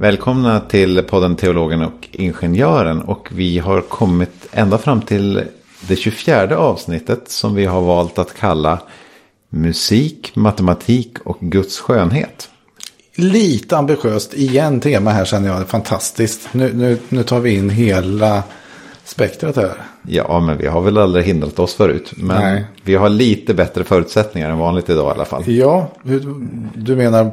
Välkomna till podden Teologen och Ingenjören. Och vi har kommit ända fram till det 24 avsnittet som vi har valt att kalla Musik, matematik och Guds skönhet. Lite ambitiöst igen tema här känner jag. Fantastiskt. Nu, nu, nu tar vi in hela spektrat här. Ja, men vi har väl aldrig hindrat oss förut. Men Nej. vi har lite bättre förutsättningar än vanligt idag i alla fall. Ja, du menar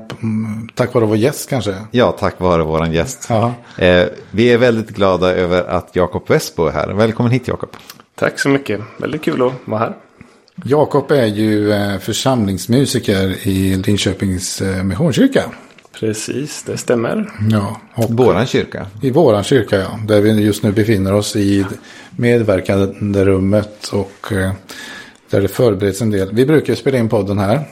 tack vare vår gäst kanske? Ja, tack vare vår gäst. Ja. Eh, vi är väldigt glada över att Jakob Westbo är här. Välkommen hit Jakob. Tack så mycket. Väldigt kul att vara här. Jakob är ju eh, församlingsmusiker i Linköpings eh, Missionskyrka. Precis, det stämmer. Ja, och Våran kyrka. i våran kyrka ja. Där vi just nu befinner oss i medverkande rummet och eh, där det förbereds en del. Vi brukar spela in podden här.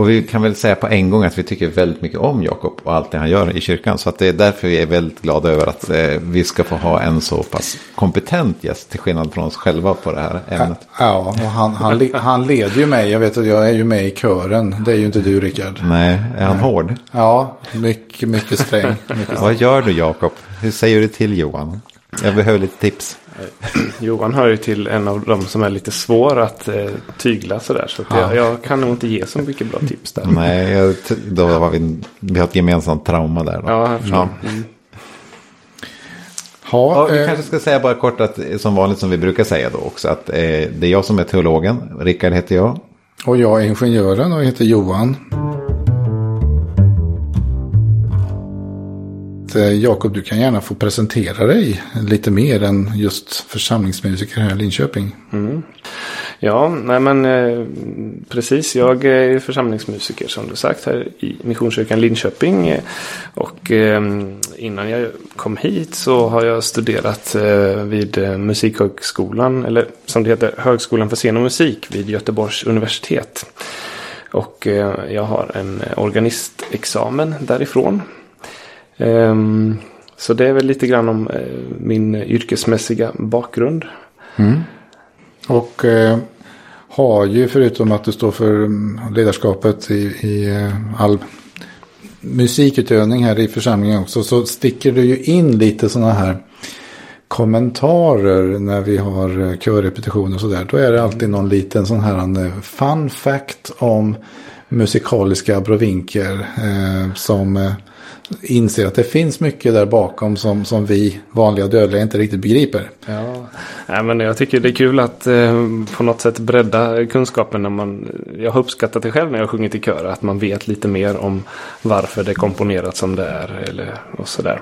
Och vi kan väl säga på en gång att vi tycker väldigt mycket om Jakob och allt det han gör i kyrkan. Så att det är därför vi är väldigt glada över att eh, vi ska få ha en så pass kompetent gäst till skillnad från oss själva på det här ämnet. Ja, och han, han, han leder ju mig. Jag vet att jag är ju med i kören. Det är ju inte du Rickard. Nej, är han hård? Ja, mycket, mycket sträng. Mycket Vad gör du Jakob? Hur säger du till Johan? Jag behöver lite tips. Johan hör ju till en av dem som är lite svår att eh, tygla sådär. Så att jag, jag kan nog inte ge så mycket bra tips där. Nej, jag, då har vi, vi har ett gemensamt trauma där. Då. Ja, jag förstår. Mm. Ja, Ja, vi eh, kanske ska säga bara kort att eh, som vanligt som vi brukar säga då också att eh, det är jag som är teologen. Rickard heter jag. och jag är ingenjören och heter Johan. Eh, Jakob, du kan gärna få presentera dig lite mer än just församlingsmusiker här i Linköping. Mm. Ja, nej men eh, precis. Jag är församlingsmusiker som du sagt här i Missionskyrkan Linköping. Eh, och eh, innan jag kom hit så har jag studerat eh, vid eh, Musikhögskolan, eller som det heter Högskolan för scen och musik vid Göteborgs universitet. Och jag har en organistexamen därifrån. Um, Så det är väl lite grann om eh, min yrkesmässiga bakgrund. Mm. Och eh, har ju förutom att du står för mm, ledarskapet i, i eh, all musikutövning här i församlingen också så sticker du ju in lite sådana här kommentarer när vi har eh, körrepetitioner. och sådär. Då är det alltid någon liten sån här fun fact om musikaliska abrovinker eh, som eh, inser att det finns mycket där bakom som, som vi vanliga dödliga inte riktigt begriper. Ja, Nej, men jag tycker det är kul att eh, på något sätt bredda kunskapen. När man, jag har uppskattat det själv när jag har sjungit i kör. Att man vet lite mer om varför det är komponerat som det är. Eller, och sådär.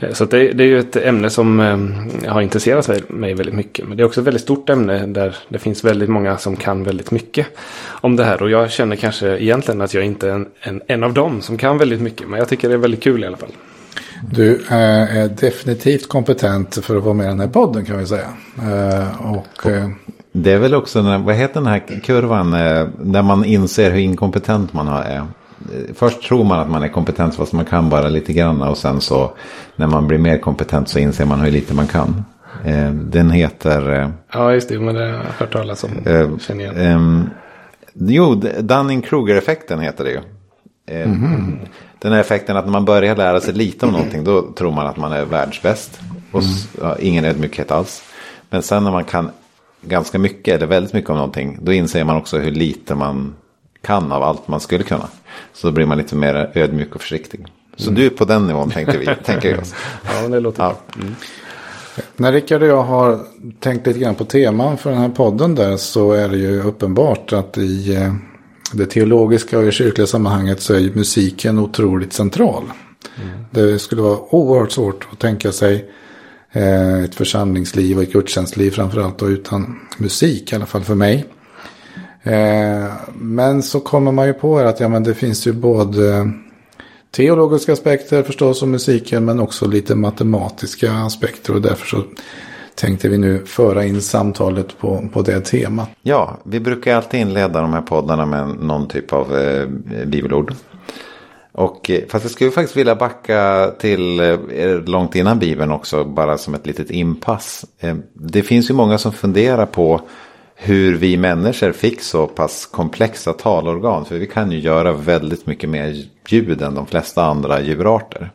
Eh, så att det, det är ju ett ämne som eh, har intresserat mig- mig väldigt mycket. Men det är också ett väldigt stort ämne där det finns väldigt många som kan väldigt mycket om det här. Och jag känner kanske egentligen att jag inte är en, en, en av dem som kan väldigt mycket. Men jag tycker det är väldigt kul i alla fall. Du eh, är definitivt kompetent för att vara med i den här podden kan vi säga. Eh, och eh, Det är väl också, när, vad heter den här kurvan, där man inser hur inkompetent man har- är. Först tror man att man är kompetent fast man kan bara lite grann och sen så när man blir mer kompetent så inser man hur lite man kan. Den heter, Ja, just det. Men det har jag hört talas om. Känner igen. ehm, jo, Dunning-Kruger-effekten heter det ju. Eh, Den här effekten att när man börjar lära sig lite om någonting då tror man att man är världsbäst. Och ja, ingen ödmjukhet alls. Men sen när man kan ganska mycket eller väldigt mycket om någonting då inser man också hur lite man kan av allt man skulle kunna. Så då blir man lite mer ödmjuk och försiktig. Så du är på den nivån tänkte vi, tänker vi oss. Ja, det låter Ja. bra. Mm. när Rickard och jag har tänkt lite grann på teman för den här podden där så är det ju uppenbart att i eh, det teologiska och i kyrkliga sammanhanget så är ju musiken otroligt central. Det skulle vara oerhört svårt att tänka sig eh, ett församlingsliv och ett gudstjänstliv framförallt då utan musik, i alla fall för mig. Eh, men så kommer man ju på att ja, men det finns ju både teologiska aspekter förstås om musiken men också lite matematiska aspekter och därför så tänkte vi nu föra in samtalet på, på det temat. Ja, vi brukar alltid inleda de här poddarna med någon typ av eh, bibelord. Och, eh, fast jag skulle faktiskt vilja backa till eh, långt innan Bibeln också, bara som ett litet inpass. Eh, det finns ju många som funderar på hur vi människor fick så pass komplexa talorgan. För vi kan ju göra väldigt mycket mer ljud än de flesta andra djurarter.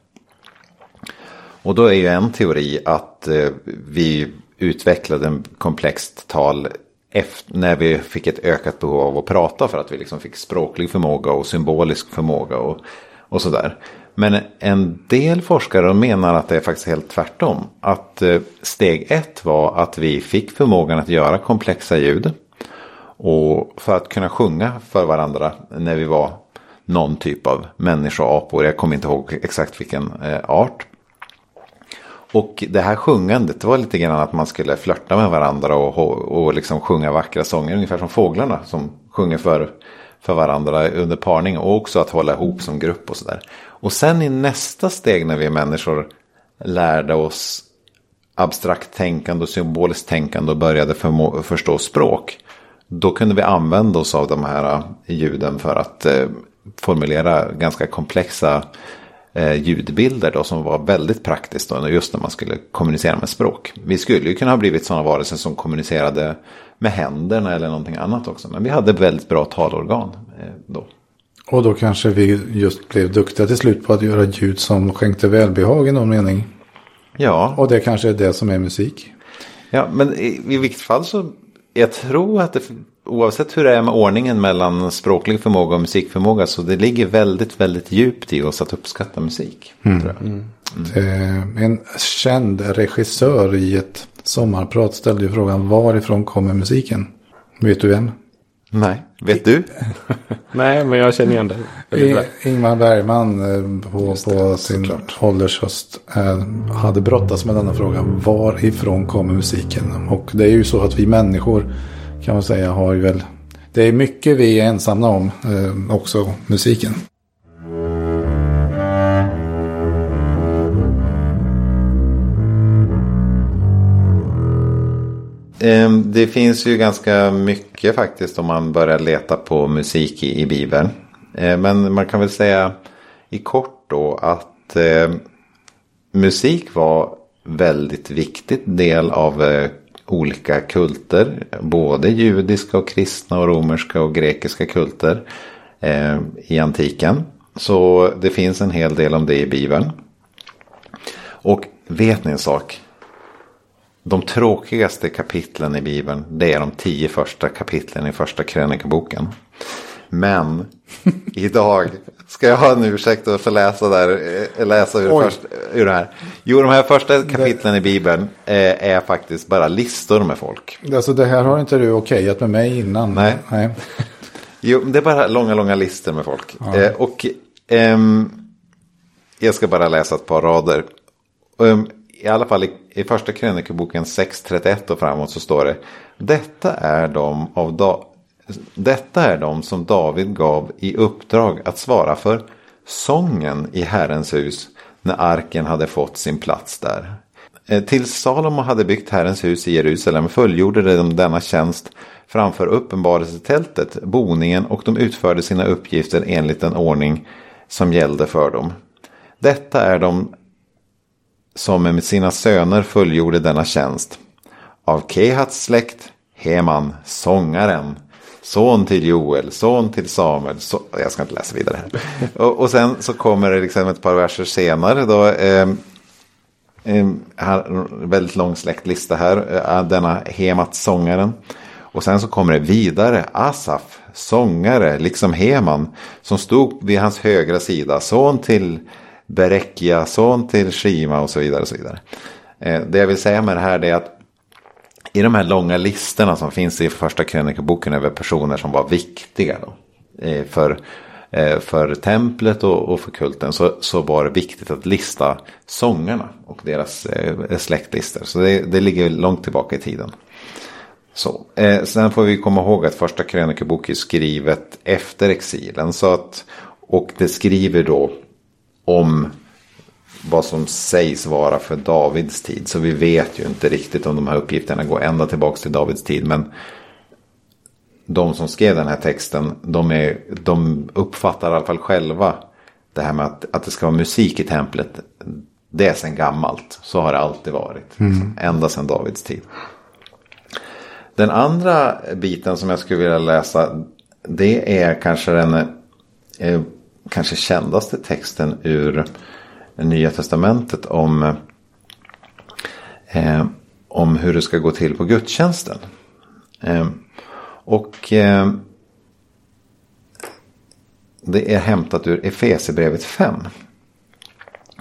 Och då är ju en teori att eh, vi utvecklade en komplext tal efter, när vi fick ett ökat behov av att prata för att vi liksom fick språklig förmåga och symbolisk förmåga och, och sådär. Men en del forskare menar att det är faktiskt helt tvärtom. Att eh, steg ett var att vi fick förmågan att göra komplexa ljud. Och för att kunna sjunga för varandra när vi var någon typ av människoapor. Jag kommer inte ihåg exakt vilken eh, art. Och det här sjungandet var lite grann att man skulle flörta med varandra och, och liksom sjunga vackra sånger. Ungefär som fåglarna som sjunger för, för varandra under parning. Och också att hålla ihop som grupp och sådär. Och sen i nästa steg när vi människor lärde oss abstrakt tänkande och symboliskt tänkande och började förmå, förstå språk. Då kunde vi använda oss av de här eh, ljuden för att eh, formulera ganska komplexa ljudbilder då, som var väldigt praktiskt då, just när man skulle kommunicera med språk. Vi skulle ju kunna ha blivit sådana varelser som kommunicerade med händerna eller någonting annat också. Men vi hade väldigt bra talorgan eh, då. Och då kanske vi just blev duktiga till slut på att göra ljud som skänkte välbehag i någon mening. Ja. Och det kanske är det som är musik. Ja, men i, i vilket fall så jag tror att det, oavsett hur det är med ordningen mellan språklig förmåga och musikförmåga så det ligger väldigt, väldigt djupt i oss att uppskatta musik. Mm. Tror jag. Mm. Mm. En känd regissör i ett sommarprat ställde ju frågan varifrån kommer musiken? Vet du vem? Nej, vet du? Nej, men jag känner igen det. Ingmar Bergman eh, på, på sin åldershöst eh, hade brottats med denna fråga. Varifrån kommer musiken? Och det är ju så att vi människor kan man säga har ju väl. Det är mycket vi är ensamma om, eh, också musiken. Ehm, det finns ju ganska mycket faktiskt om man börjar leta på musik i, Bibeln. Ehm, men man kan väl säga i kort då att eh, musik var väldigt viktig del av eh, olika kulter. Både judiska och kristna och romerska och grekiska kulter eh, i antiken. Så det finns en hel del om det i Bibeln. Och vet ni en sak? de tråkigaste kapitlen i Bibeln, det är de tio första kapitlen i första krönikaboken. Men idag ska jag ha en ursäkt att få läsa, där, eh, läsa ur, först, ur det här. Jo, de här första kapitlen i Bibeln eh, är faktiskt bara listor med folk. Alltså det här har inte du okejat med mig innan. Nej. Nej. Jo, det är bara långa, långa listor med folk. Ja. Eh, och ehm, jag ska bara läsa ett par rader. Um, i alla fall i, i första krönikeboken 6.31 och framåt så står det. Detta är de av da, detta är de som David gav i uppdrag att svara för sången i Herrens hus när arken hade fått sin plats där. Eh, Tills Salomo hade byggt Herrens hus i Jerusalem fullgjorde de denna tjänst framför uppenbarelsetältet, boningen och de utförde sina uppgifter enligt den ordning som gällde för dem. Detta är de som med sina söner fullgjorde denna tjänst. Av Kehats släkt Heman, sångaren, son till Joel, son till Samuel. Så, jag ska inte läsa vidare här. Och, och sen så kommer det liksom ett par verser senare då. Eh, här, väldigt lång släktlista här. Eh, denna Hemat, sångaren. Och sen så kommer det vidare. Asaf, sångare, liksom Heman. Som stod vid hans högra sida. Son till Berekia, son till Shima och så vidare. Och så vidare. Eh, det jag vill säga med det här är att i de här långa listorna som finns i första krönikaboken över personer som var viktiga då, eh, för, eh, för templet och, för kulten så, så var det viktigt att lista sångarna och deras eh, släktlistor. Så det, det ligger långt tillbaka i tiden. Så, eh, sen får vi komma ihåg att första krönikebok är skrivet efter exilen. Så att, och det skriver då om vad som sägs vara för Davids tid. Så vi vet ju inte riktigt om de här uppgifterna går ända tillbaka till Davids tid. Men de som skrev den här texten, de, är, de uppfattar i alla fall själva det här med att, att det ska vara musik i templet. Det är sedan gammalt. Så har det alltid varit. Mm. Ända sedan Davids tid. Den andra biten som jag skulle vilja läsa. Det är kanske den eh, kanske kändaste texten ur Nya Testamentet om eh, om hur det ska gå till på gudstjänsten. Eh, och eh, det är hämtat ur Efesierbrevet 5.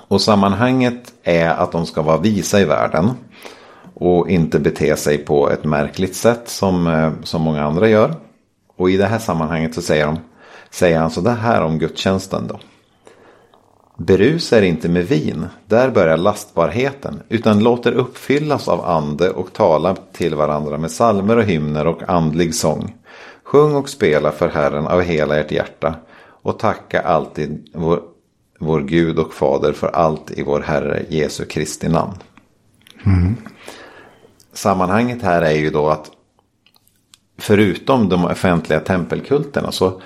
Och sammanhanget är att de ska vara visa i världen. Och inte bete sig på ett märkligt sätt som, eh, som många andra gör. Och i det här sammanhanget så säger, de, säger han så det här om gudstjänsten då. Berusa er inte med vin, där börjar lastbarheten, utan låt er uppfyllas av ande och tala till varandra med salmer och hymner och andlig sång. Sjung och spela för Herren av hela ert hjärta och tacka alltid vår, vår Gud och Fader för allt i vår Herre Jesu Kristi namn. Mm. Sammanhanget här är ju då att förutom de offentliga tempelkulterna så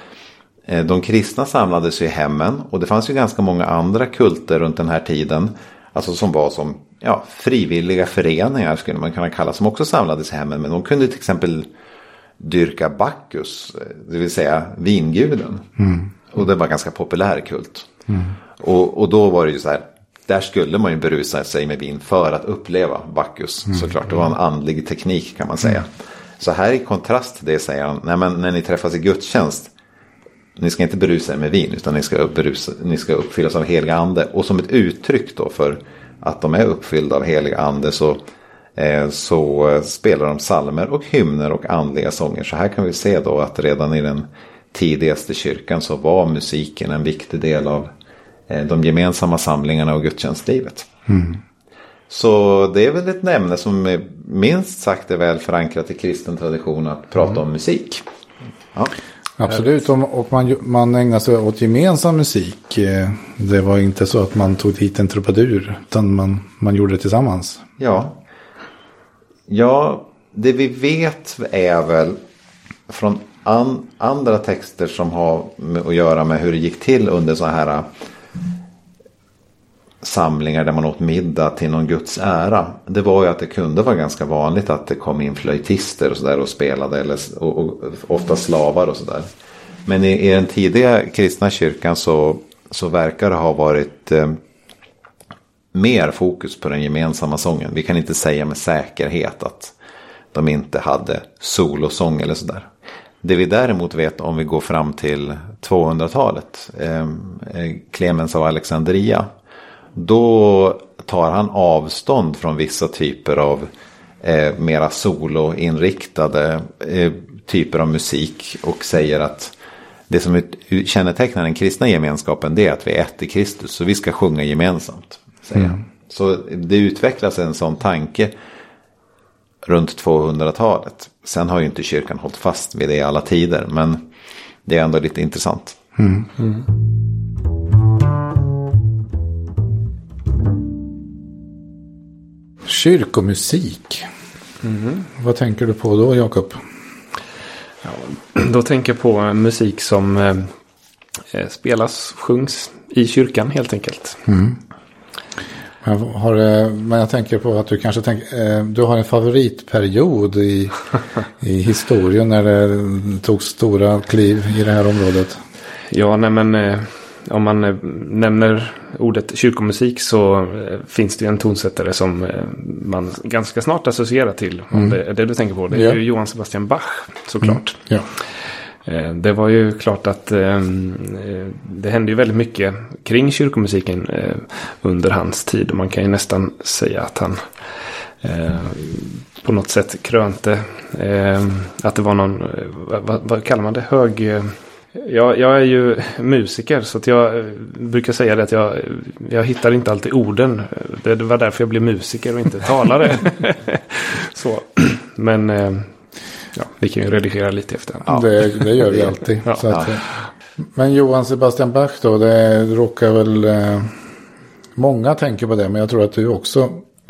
de kristna samlades i hemmen och det fanns ju ganska många andra kulter runt den här tiden. Alltså som var som ja, frivilliga föreningar skulle man kunna kalla som också samlades i hemmen. Men de kunde till exempel dyrka Bacchus, eh, det vill säga vinguden. Mm. Och det var ganska populär kult. Mm. Och, och då var det ju så här, där skulle man ju berusa sig med vin för att uppleva Bacchus. Mm. Såklart, det var en andlig teknik kan man säga. Mm. Så här i kontrast till det säger han, nej men när ni träffas i gudstjänst ni ska inte berusa er med vin utan ni ska, berusa, ni ska uppfyllas av heliga ande. Och som ett uttryck då för att de är uppfyllda av heliga ande så, eh, så spelar de salmer och hymner och andliga sånger. Så här kan vi se då att redan i den tidigaste kyrkan så var musiken en viktig del av eh, de gemensamma samlingarna och gudstjänstlivet. Mm. Så det är väl ett ämne som minst sagt är väl förankrat i kristen tradition att prata mm. om musik. Ja. Absolut, och man, man ägnar sig åt gemensam musik. Eh, det var inte så att man tog hit en trubadur, utan man, man gjorde det tillsammans. Ja. Ja, det vi vet är väl från an, andra texter som har att göra med hur det gick till under så här samlingar där man åt middag till någon Guds ära. Det var ju att det kunde vara ganska vanligt att det kom in flöjtister och sådär och spelade. Eller, och, och, ofta slavar och sådär. Men i, i, den tidiga kristna kyrkan så, så verkar det ha varit eh, mer fokus på den gemensamma sången. Vi kan inte säga med säkerhet att de inte hade solosång eller sådär. Det vi däremot vet om vi går fram till 200-talet, eh, eh, Clemens av Alexandria då tar han avstånd från vissa typer av eh, mera soloinriktade eh, typer av musik och säger att det som kännetecknar den kristna gemenskapen det är att vi är ett i Kristus så vi ska sjunga gemensamt. Säger mm. Så det utvecklas en sån tanke runt 200-talet. Sen har ju inte kyrkan hållit fast vid det i alla tider men det är ändå lite intressant. Mm. Mm. Kyrkomusik. Mm. Vad tänker du på då, Jakob? Ja, då tänker jag på musik som eh, eh, spelas, sjungs i kyrkan helt enkelt. Mm. Men, har, men jag tänker på att du kanske tänker, eh, du har en favoritperiod i, i historien när det tog stora kliv i det här området. Ja, nej men eh, om man eh, nämner ordet kyrkomusik så eh, finns det en tonsättare som eh, man ganska snart associerar till. Om mm. det är det du tänker på. Det är ja. ju Johann Sebastian Bach såklart. Mm. Ja. Det var ju klart att det hände ju väldigt mycket kring kyrkomusiken under hans tid. Och man kan ju nästan säga att han på något sätt krönte att det var någon, vad, vad kallar man det, hög jag, jag, är ju musiker så att jag brukar säga det att jag, jag hittar inte alltid orden. Det, var därför jag blev musiker och inte talare. så. Men eh, ja, vi kan ju redigera lite efter. Ja. Det, det gör vi alltid. Ja. Att, men Johan Sebastian Bach då, det råkar väl... Eh, många tänker på det, men jag tror att du också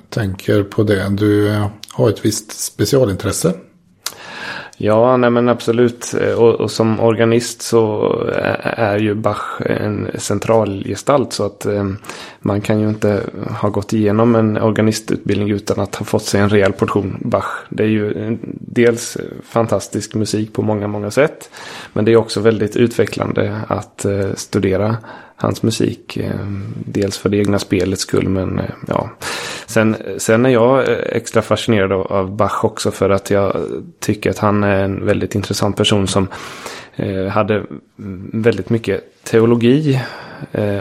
tänker på det. Du eh, har ett visst specialintresse. Ja, nej men absolut. Eh, och, och, som organist så eh, är ju Bach en centralgestalt. Så att eh, man kan ju inte ha gått igenom en organistutbildning utan att ha fått sig en rejäl portion Bach. Det är ju eh, dels fantastisk musik på många, många sätt. Men det är också väldigt utvecklande att eh, studera hans musik. Eh, dels för det egna spelets skull men ja. Sen, sen är jag extra fascinerad av, Bach också för att jag tycker att han är en väldigt intressant person som hade väldigt mycket teologi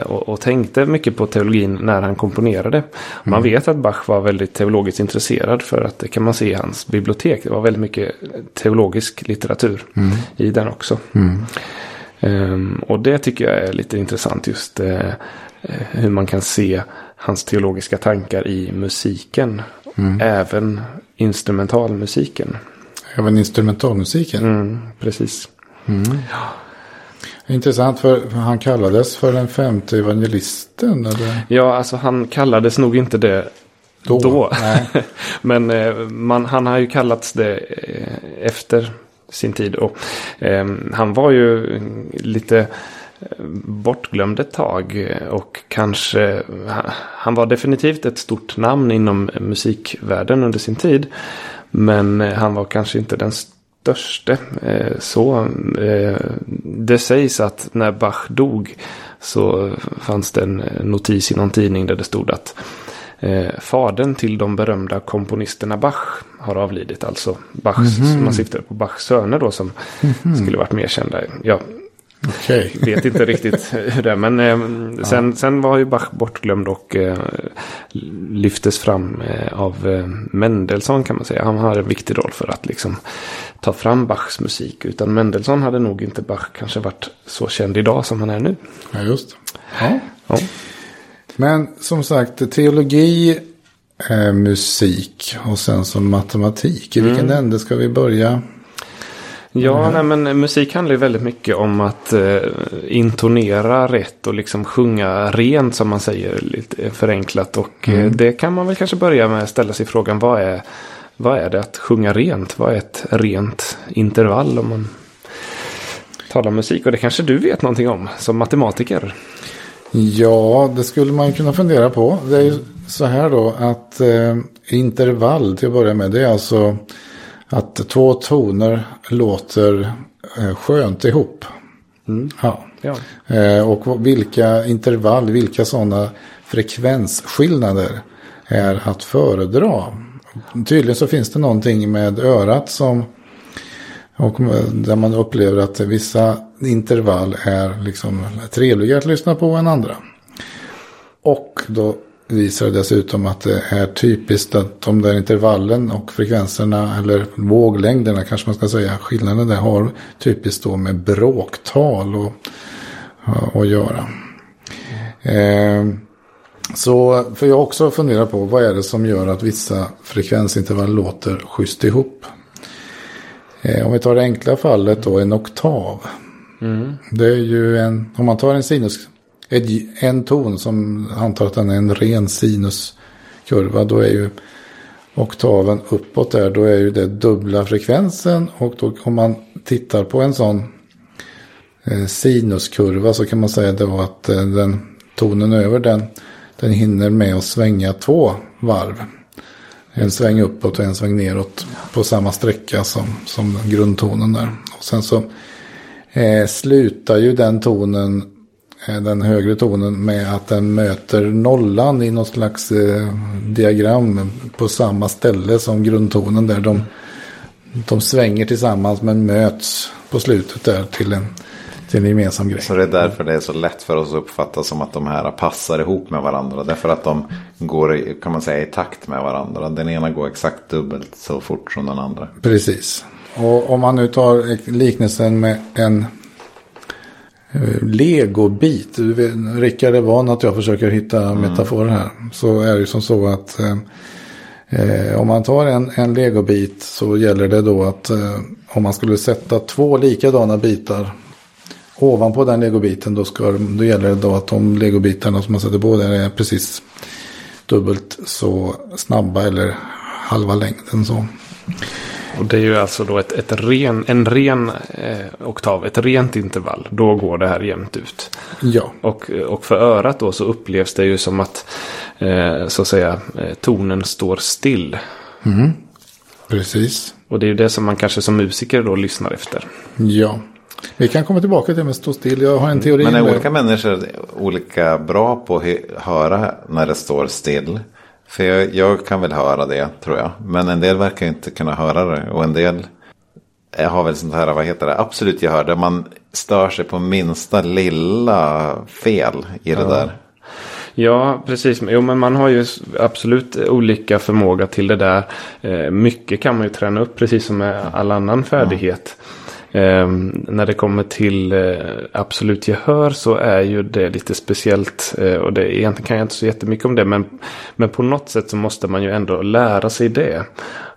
och, och, tänkte mycket på teologin när han komponerade. Man mm. vet att Bach var väldigt teologiskt intresserad för att det kan man se i hans bibliotek. Det var väldigt mycket teologisk litteratur mm. i den också. Mm. Um, och det tycker jag är lite intressant just uh, hur man kan se hans teologiska tankar i musiken. Mm. Även instrumentalmusiken. Även instrumentalmusiken? Mm, precis. Mm. Ja. Intressant för han kallades för den femte evangelisten. Eller? Ja, alltså han kallades nog inte det då. då. Men eh, man, han har ju kallats det eh, efter sin tid. Och, eh, han var ju lite eh, bortglömd ett tag och kanske han var definitivt ett stort namn inom musikvärlden under sin tid. Men han var kanske inte den störste. Eh, så det sägs att när Bach dog så fanns det en notis i någon tidning där det stod att Eh, fadern till de berömda komponisterna Bach har avlidit. Alltså Bachs, mm -hmm. man syftar på Bachs söner då som mm -hmm. skulle varit mer kända. Jag okay. vet inte riktigt hur det är. Men eh, sen, ja. sen var ju Bach bortglömd och eh, lyftes fram eh, av eh, Mendelssohn kan man säga. Han hade en viktig roll för att liksom ta fram Bachs musik. Utan Mendelssohn hade nog inte Bach kanske varit så känd idag som han är nu. Ja, just ja. ja. Men som sagt, teologi, eh, musik och sen så matematik. I mm. vilken ände ska vi börja? Ja, nej, men musik handlar ju väldigt mycket om att eh, intonera rätt och liksom sjunga rent som man säger lite förenklat. Och mm. eh, det kan man väl kanske börja med att ställa sig frågan vad är, vad är det att sjunga rent? Vad är ett rent intervall om man talar musik? Och det kanske du vet någonting om som matematiker. Ja, det skulle man kunna fundera på. Det är ju så här då att eh, intervall till att börja med. Det är alltså att två toner låter eh, skönt ihop. Mm. Ja. ja. Eh, och vilka intervall, vilka sådana frekvensskillnader är att föredra. Tydligen så finns det någonting med örat som och där man upplever att vissa intervall är liksom trevligare att lyssna på än andra. Och då visar dessutom att det är typiskt att de där intervallen och frekvenserna eller våglängderna kanske man ska säga, skillnaden där har typiskt då med bråktal och, att göra. Eh, så för jag också funderar på vad är det som gör att vissa frekvensintervall låter schysst ihop. Eh, om vi tar det enkla fallet då, en oktav. Mm. Det är ju en, om man tar en sinus, en ton som antar att den är en ren sinuskurva, då är ju oktaven uppåt där, då är ju det dubbla frekvensen. Och då om man tittar på en sån eh, sinuskurva så kan man säga då att eh, den tonen över den, den hinner med att svänga två varv. En sväng uppåt och en sväng neråt på samma sträcka som, som grundtonen där. Och sen så eh, slutar ju den tonen, den högre tonen med att den möter nollan i något slags eh, diagram på samma ställe som grundtonen där. De, de svänger tillsammans men möts på slutet där till en till en gemensam grej. Så det är därför det är så lätt för oss att uppfatta som att de här passar ihop med varandra. Därför att de går kan man säga, i takt med varandra. Den ena går exakt dubbelt så fort som den andra. Precis. Och om man nu tar liknelsen med en eh, legobit. Rickard är van att jag försöker hitta mm. metaforer här. Så är det som så att eh, eh, om man tar en, en legobit så gäller det då att eh, om man skulle sätta två likadana bitar ovanpå den legobiten då, ska, då gäller det då att de legobitarna som man sätter på där är precis dubbelt så snabba eller halva längden så. Och det är ju alltså då ett, ett ren, en ren eh, oktav, ett rent intervall. Då går det här jämnt ut. Ja. Och, och för örat då så upplevs det ju som att eh, så att säga eh, tonen står still. Mm. Precis. Och det är ju det som man kanske som musiker då lyssnar efter. Ja. Vi kan komma tillbaka till det med stå still. Jag har en teori. Men är olika människor olika bra på att höra när det står still? För jag, jag kan väl höra det tror jag. Men en del verkar inte kunna höra det. Och en del jag har väl sånt här, vad heter det, absolut gehör. Där man stör sig på minsta lilla fel i det där. Ja, precis. Jo, men man har ju absolut olika förmåga till det där. Eh, mycket kan man ju träna upp, precis som med all annan färdighet. Eh, när det kommer till eh, absolut gehör så är ju det lite speciellt. Eh, och det, egentligen kan jag inte så jättemycket om det. Men, men på något sätt så måste man ju ändå lära sig det.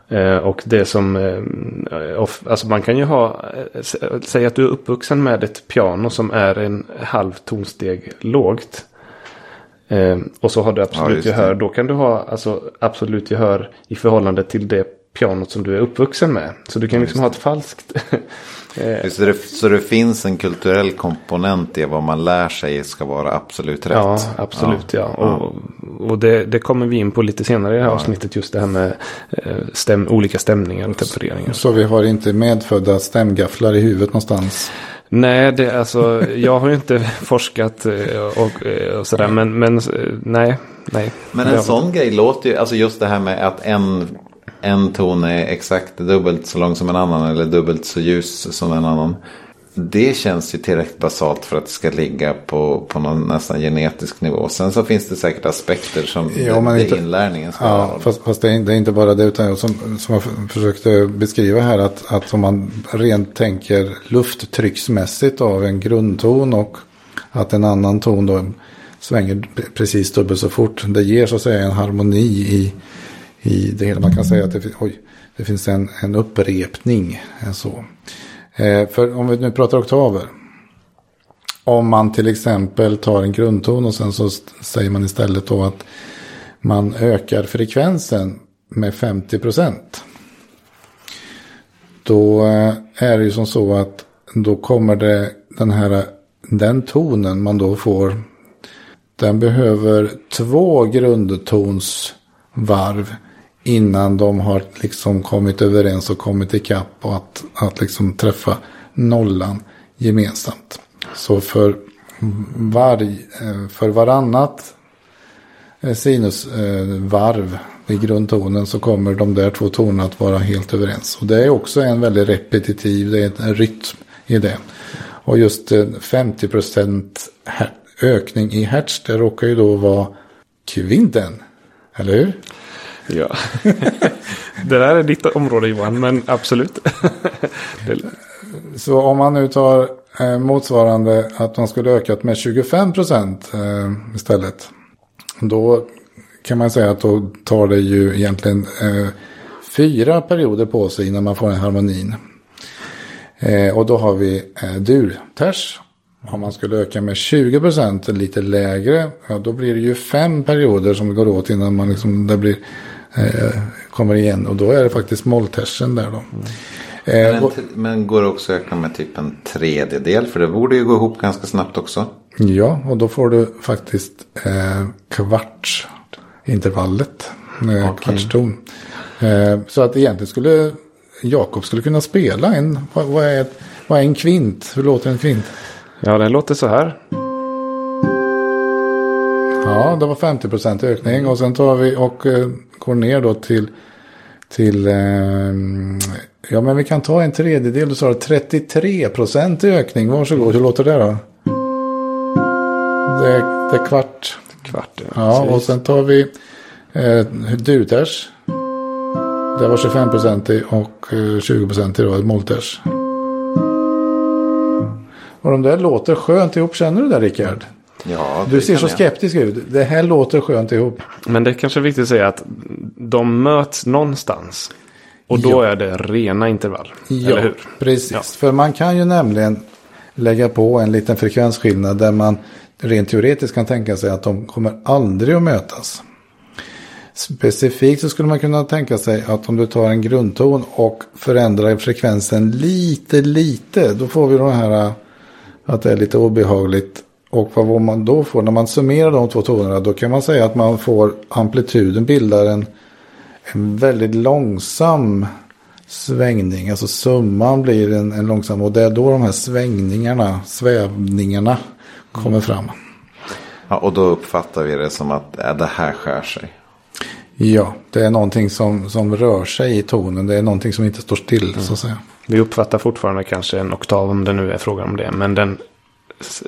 Eh, och det som, eh, alltså man kan ju ha, eh, säg att du är uppvuxen med ett piano som är en halv tonsteg lågt. Och så har du absolut Ja, gehör. Då kan du ha alltså, absolut gehör i förhållande till det pianot som du är uppvuxen med. Så du kan liksom ha ett falskt. eh, Så det, så det finns en kulturell komponent i vad man lär sig ska vara absolut rätt. ja, absolut ja. Och, och det, det kommer vi in på lite senare i det här avsnittet. Just det här med eh, stäm, olika stämningar och tempereringar. Så vi har inte medfödda stämgafflar i huvudet någonstans. Nej, det, alltså, jag har ju inte forskat eh, och, och sådär. Men, men nej, nej. Men en sån grej låter ju, alltså just det här med att en, en ton är exakt dubbelt så lång som en annan eller dubbelt så ljus som en annan. Det känns ju tillräckligt basalt för att det ska ligga på, på någon nästan genetisk nivå. Sen så finns det säkert aspekter som Ja, det, det inte- inlärningen ska Ja, vara. fast, fast det, är, det är inte bara det utan som, som jag försökte beskriva här att, att om man rent tänker lufttrycksmässigt av en grundton och att en annan ton då svänger pre- precis dubbelt så fort. Det ger så att säga en harmoni i, i det hela. Man kan säga att det, oj, det finns en, en upprepning. Så. Eh, för om vi nu pratar oktaver. Om man till exempel tar en grundton och sen så säger man istället då att man ökar frekvensen med 50 procent. Då eh, är det ju som så att då kommer det den här den tonen man då får. Den behöver två grundtonsvarv innan de har liksom kommit överens och kommit ikapp och att, att liksom träffa nollan gemensamt. Så för, varg, eh, för varannat eh, sinusvarv eh, i grundtonen så kommer de där två tonerna att vara helt överens. Och det är också en väldigt repetitiv, det är en rytm i det. Och just 50% ökning i hertz, det råkar ju då vara kvinten. Eller hur? Ja. det där är ditt område Johan, men absolut. det, Så om man nu tar eh, motsvarande att man skulle ökat med 25 procent eh, istället. Då kan man säga att då tar det ju egentligen eh, fyra perioder på sig innan man får en harmonin. Eh, och då har vi eh. Om man skulle öka med 20 procent lite lägre, ja, då blir det ju fem perioder som går åt innan man liksom, det blir, eh, kommer igen. Och då är det faktiskt molltersen där då. Eh, Men, och- men går det också att öka med typ en tredjedel? För det borde ju gå ihop ganska snabbt också. Ja, och då får du faktiskt eh, kvartsintervallet. Eh, Kvartston. Eh, så att egentligen skulle Jakob skulle kunna spela en, vad, vad, är, vad är en kvint? Hur låter en kvint? ja, den låter så här. Ja, det var 50% ökning och sen tar vi och eh, går ner då till, till eh, ja men vi kan ta en tredjedel, du sa det 33% ökning, varsågod, hur låter det då? Det, det är kvart. Kvart. Ja, precis. och sen tar vi eh, Duters. Det var 25 procent och eh, 20 procent då, Molters. Och de där låter skönt ihop, känner du det Rickard? Ja, Du ser så jag. skeptisk ut. Det här låter skönt ihop. Men det är kanske är viktigt att säga att de möts någonstans. Och då Ja. är det rena intervall. Ja, Eller hur? precis. Ja. För man kan ju nämligen lägga på en liten frekvensskillnad där man rent teoretiskt kan tänka sig att de kommer aldrig att mötas. Specifikt så skulle man kunna tänka sig att om du tar en grundton och förändrar frekvensen lite, lite, då får vi de här att det är lite obehagligt. Och vad man då får, när man summerar de två tonerna, då kan man säga att man får amplituden bildar en, en väldigt långsam svängning. Alltså summan blir en, en långsam och det är då de här svängningarna, svävningarna kommer fram. Ja, och då uppfattar vi det som att äh, det här skär sig. Ja, det är någonting som, som rör sig i tonen. Det är någonting som inte står still Mm. så att säga. Vi uppfattar fortfarande kanske en oktav om det nu är frågan om det. Men den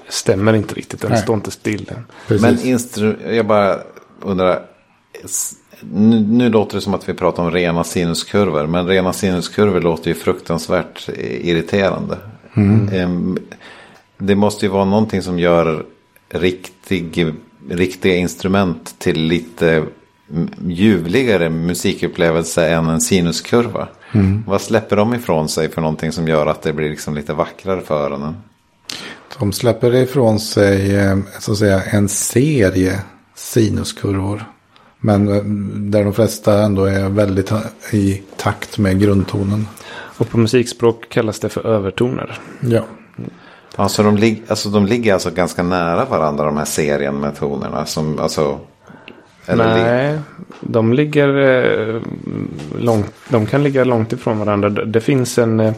stämmer inte riktigt. Den Nej. står inte still. Men instru- jag bara undrar. Nu, nu låter det som att vi pratar om rena sinuskurvor. Men rena sinuskurvor låter ju fruktansvärt eh, irriterande. Em, Det måste ju vara någonting som gör riktig, riktiga instrument till lite ljuvligare musikupplevelse än en sinuskurva. Vad släpper de ifrån sig för någonting som gör att det blir liksom lite vackrare för öronen? De släpper ifrån sig eh, så att säga, en serie sinuskurvor. Men eh, där de flesta ändå är väldigt ha- i takt med grundtonen. Och på musikspråk kallas det för övertoner. Ja, Alltså de, lig- alltså de ligger alltså ganska nära varandra de här serien med tonerna. Som, alltså, Nej, de ligger eh, långt. De kan ligga långt ifrån varandra. Det, finns en. Eh, eh,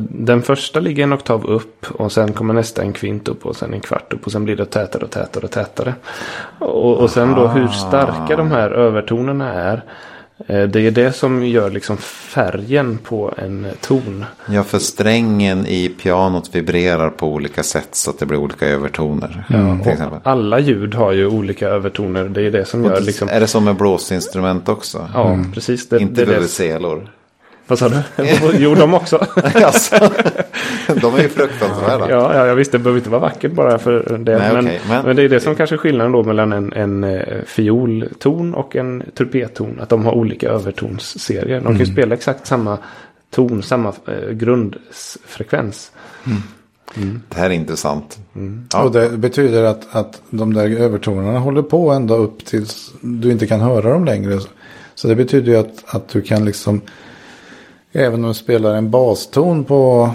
den första ligger en oktav upp och sen kommer nästa en kvint upp och sen en kvart upp och sen blir det tätare och tätare och tätare. Och, och sen då hur starka de här övertonerna är. eh, Det är det som gör liksom färgen på en ton. Ja, för strängen i pianot vibrerar på olika sätt så att det blir olika övertoner. exempel. Alla ljud har ju olika övertoner. Det är det som gör liksom. Är det som med blåsinstrument också? Ja, precis. Det, Inte det det. Vad sa du? Jo, de också. alltså, de är ju fruktansvärda. Ja, ja, jag visste. Det behöver inte vara vackert bara för det. Nej, men, okej, men- men... det är det som kanske är skillnaden då mellan en, en eh, fiolton och en trumpetton. Att de har olika övertonsserier. De kan Mm. ju spela exakt samma ton, samma eh, grundfrekvens. Det här är intressant. Ja. och det betyder att, att de där övertonerna håller på ända upp tills du inte kan höra dem längre. Så det betyder ju att, att du kan liksom, även om du spelar en baston på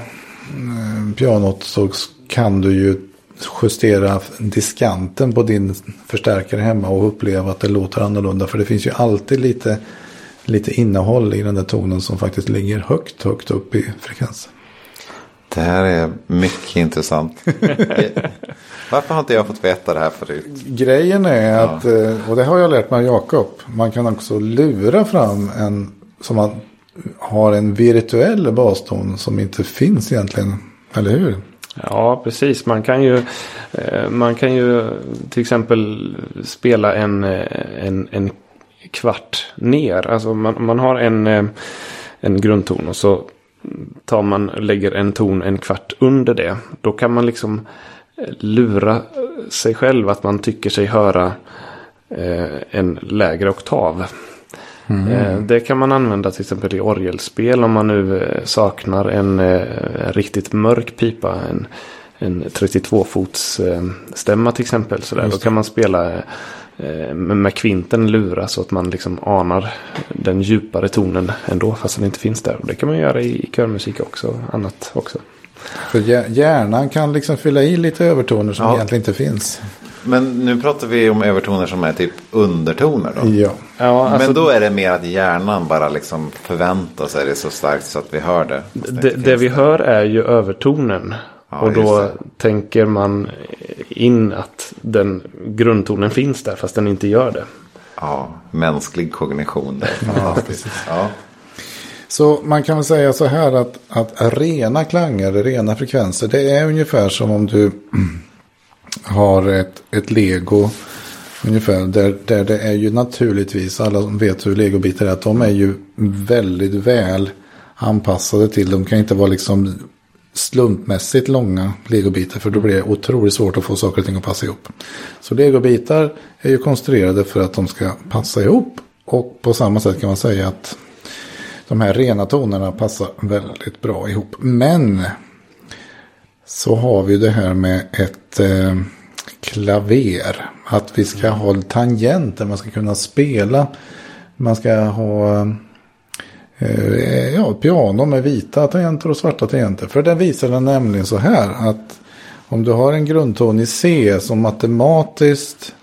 eh, pianot så kan du ju justera diskanten på din förstärkare hemma och uppleva att det låter annorlunda. För det finns ju alltid lite, lite innehåll i den där tonen som faktiskt ligger högt, högt upp i frekvensen. Det här är mycket intressant. Varför har inte jag fått veta det här förut? Grejen är att, eh, och det har jag lärt mig av Jakob, man kan också lura fram en som man har en virtuell baston som inte finns egentligen. Eller hur? Ja, precis. Man kan ju, eh, man kan ju till exempel spela en, eh, en, en kvart ner. Alltså man, man har en, eh, en grundton och så tar man, lägger en ton en kvart under det. Då kan man liksom lura sig själv att man tycker sig höra en lägre oktav. Eh, Det kan man använda till exempel i orgelspel om man nu eh, saknar en eh, riktigt mörk pipa. En, en 32-fots eh, stämma till exempel. Sådär. Då kan man spela med kvinten lura så att man liksom anar den djupare tonen ändå fast den inte finns där. Och det kan man göra i körmusik också. Annat också. För hjär- hjärnan kan liksom fylla i lite övertoner som Ja. egentligen inte finns. Men nu pratar vi om övertoner som är typ undertoner då. Ja, Ja, alltså, Men då är det mer att hjärnan bara liksom förväntar sig det så starkt så att vi hör det. Det, det vi hör är ju övertonen. Ja, och då tänker man in att den grundtonen finns där fast den inte gör det. Ja, mänsklig kognition. Det är fantastiskt. Ja, Så man kan väl säga så här att, att rena klanger, rena frekvenser, det är ungefär som om du har ett, ett lego. Ungefär där, där det är ju naturligtvis, alla som vet hur legobitar är, att de är ju väldigt väl anpassade till. De kan inte vara liksom slumpmässigt långa legobitar för då blir det otroligt svårt att få saker och ting att passa ihop. Så legobitar är ju konstruerade för att de ska passa ihop och på samma sätt kan man säga att de här rena tonerna passar väldigt bra ihop. Men så har vi det här med ett eh, klaver. Att vi ska ha tangenter, man ska kunna spela. Man ska ha eh, ja, piano med vita tangenter och svarta tangenter. För den visar den nämligen så här att om du har en grundton i C som matematiskt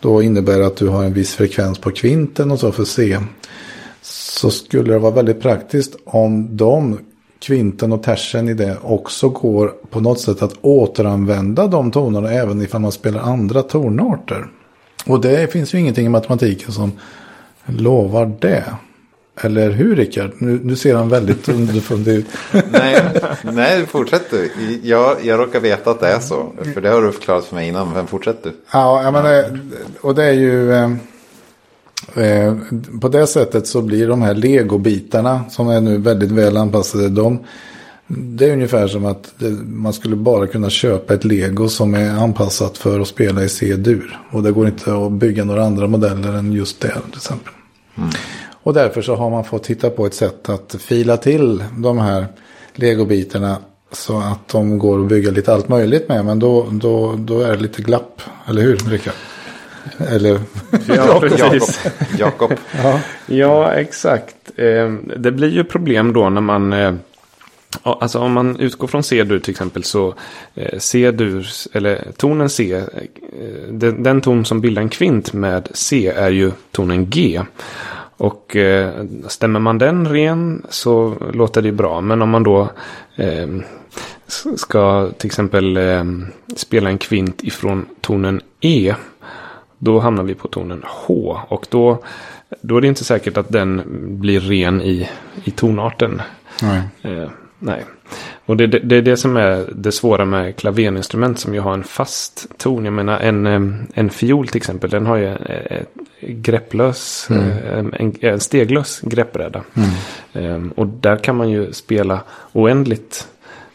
då innebär att du har en viss frekvens på kvinten och så för C. Så skulle det vara väldigt praktiskt om de kvinten och tersen i det också går på något sätt att återanvända de tonerna även ifall man spelar andra tonarter. Och det finns ju ingenting i matematiken som lovar det. Eller hur Rickard? Nu, nu ser han väldigt underfundig ut. nej, nej, fortsätt du. Jag, jag råkar veta att det är så. För det har du förklarat för mig innan, men fortsätt du. Ja, jag menar, och det är ju... Eh, på det sättet så blir de här legobitarna som är nu väldigt väl anpassade. De, det är ungefär som att det, man skulle bara kunna köpa ett lego som är anpassat för att spela i C-dur. Och det går inte att bygga några andra modeller än just det till exempel. Mm. Och därför så har man fått hitta på ett sätt att fila till de här legobitarna så att de går att bygga lite allt möjligt med. Men då, då, då är det lite glapp, eller hur Rickard? Eller ja, precis. Jakob. ja. ja, exakt. Eh, det blir ju problem då när man eh, Alltså om man utgår från C-dur till exempel så eh, C-dur, eller tonen C, eh, den, den, ton som bildar en kvint med C är ju tonen G. Och eh, stämmer man den ren så låter det bra. Men om man då eh, ska till exempel eh, spela en kvint ifrån tonen E. Då hamnar vi på tonen H. Och då, då är det inte säkert att den blir ren i, i tonarten. Nej. Eh, nej. Och det, det, det, är det som är det svåra med klaverninstrument som ju har en fast ton. Jag menar en, en fiol till exempel, den har ju ett grepplös, mm. en, en steglös greppbräda. Mm. Och där kan man ju spela oändligt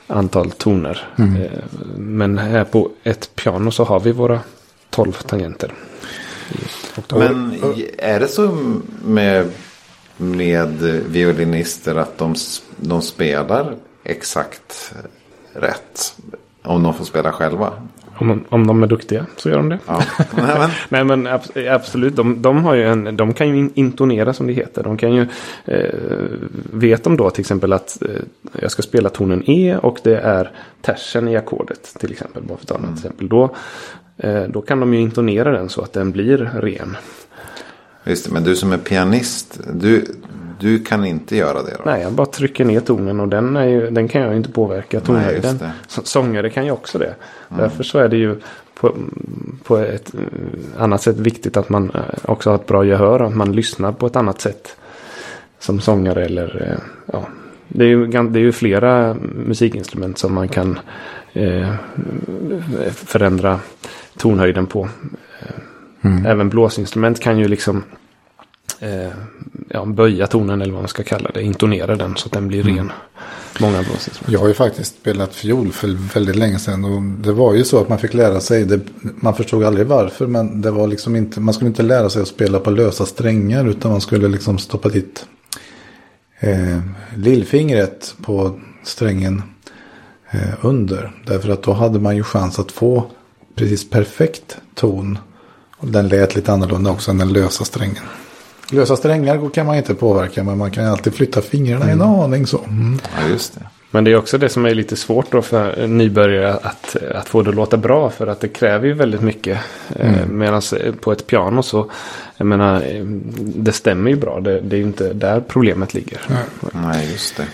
antal toner. Mm. Ehm, men här på ett piano så har vi våra tolv tangenter. Men är det så med, med violinister att de, de spelar exakt rätt. Om de får spela själva. Om, om de är duktiga så gör de det. Ja. Nej, men. Nej men absolut, de, de, har ju en, de kan ju intonera som det heter. De kan ju, eh, vet de då till exempel att eh, jag ska spela tonen E och det är tersen i ackordet till exempel. Bara för att ta mm. exempel. Då, då kan de ju intonera den så att den blir ren. Just det, men du som är pianist, du, du kan inte göra det då? Nej, jag bara trycker ner tonen och den, är ju, den kan jag inte påverka. Tonhöjden. Sångare kan ju också det. Mm. Därför så är det ju på, på ett eh, annat sätt viktigt att man eh, också har ett bra gehör. Att man lyssnar på ett annat sätt. Som sångare eller eh, ja. Det är, ju, det är ju flera musikinstrument som man kan eh, förändra tonhöjden på. Mm. Även blåsinstrument kan ju liksom eh, ja, böja tonen eller vad man ska kalla det. Intonera den så att den blir mm. ren. Många blåsinstrument. Jag har ju faktiskt spelat fiol för väldigt länge sedan. Och det var ju så att man fick lära sig. Det, man förstod aldrig varför. Men det var liksom inte, man skulle inte lära sig att spela på lösa strängar. Utan man skulle liksom stoppa dit eh, lillfingret på strängen eh, under. Därför att då hade man ju chans att få precis perfekt ton. Och den lät lite annorlunda också än den lösa strängen. Lösa strängar kan man inte påverka men man kan alltid flytta fingrarna mm. en aning så. Mm. Ja, just det. Men det är också det som är lite svårt då för nybörjare att, att få det att låta bra. För att det kräver ju väldigt mycket. Eh, mm. Medan på ett piano så, jag menar, det stämmer ju bra. Det, det är ju inte där problemet ligger. Nej, just det.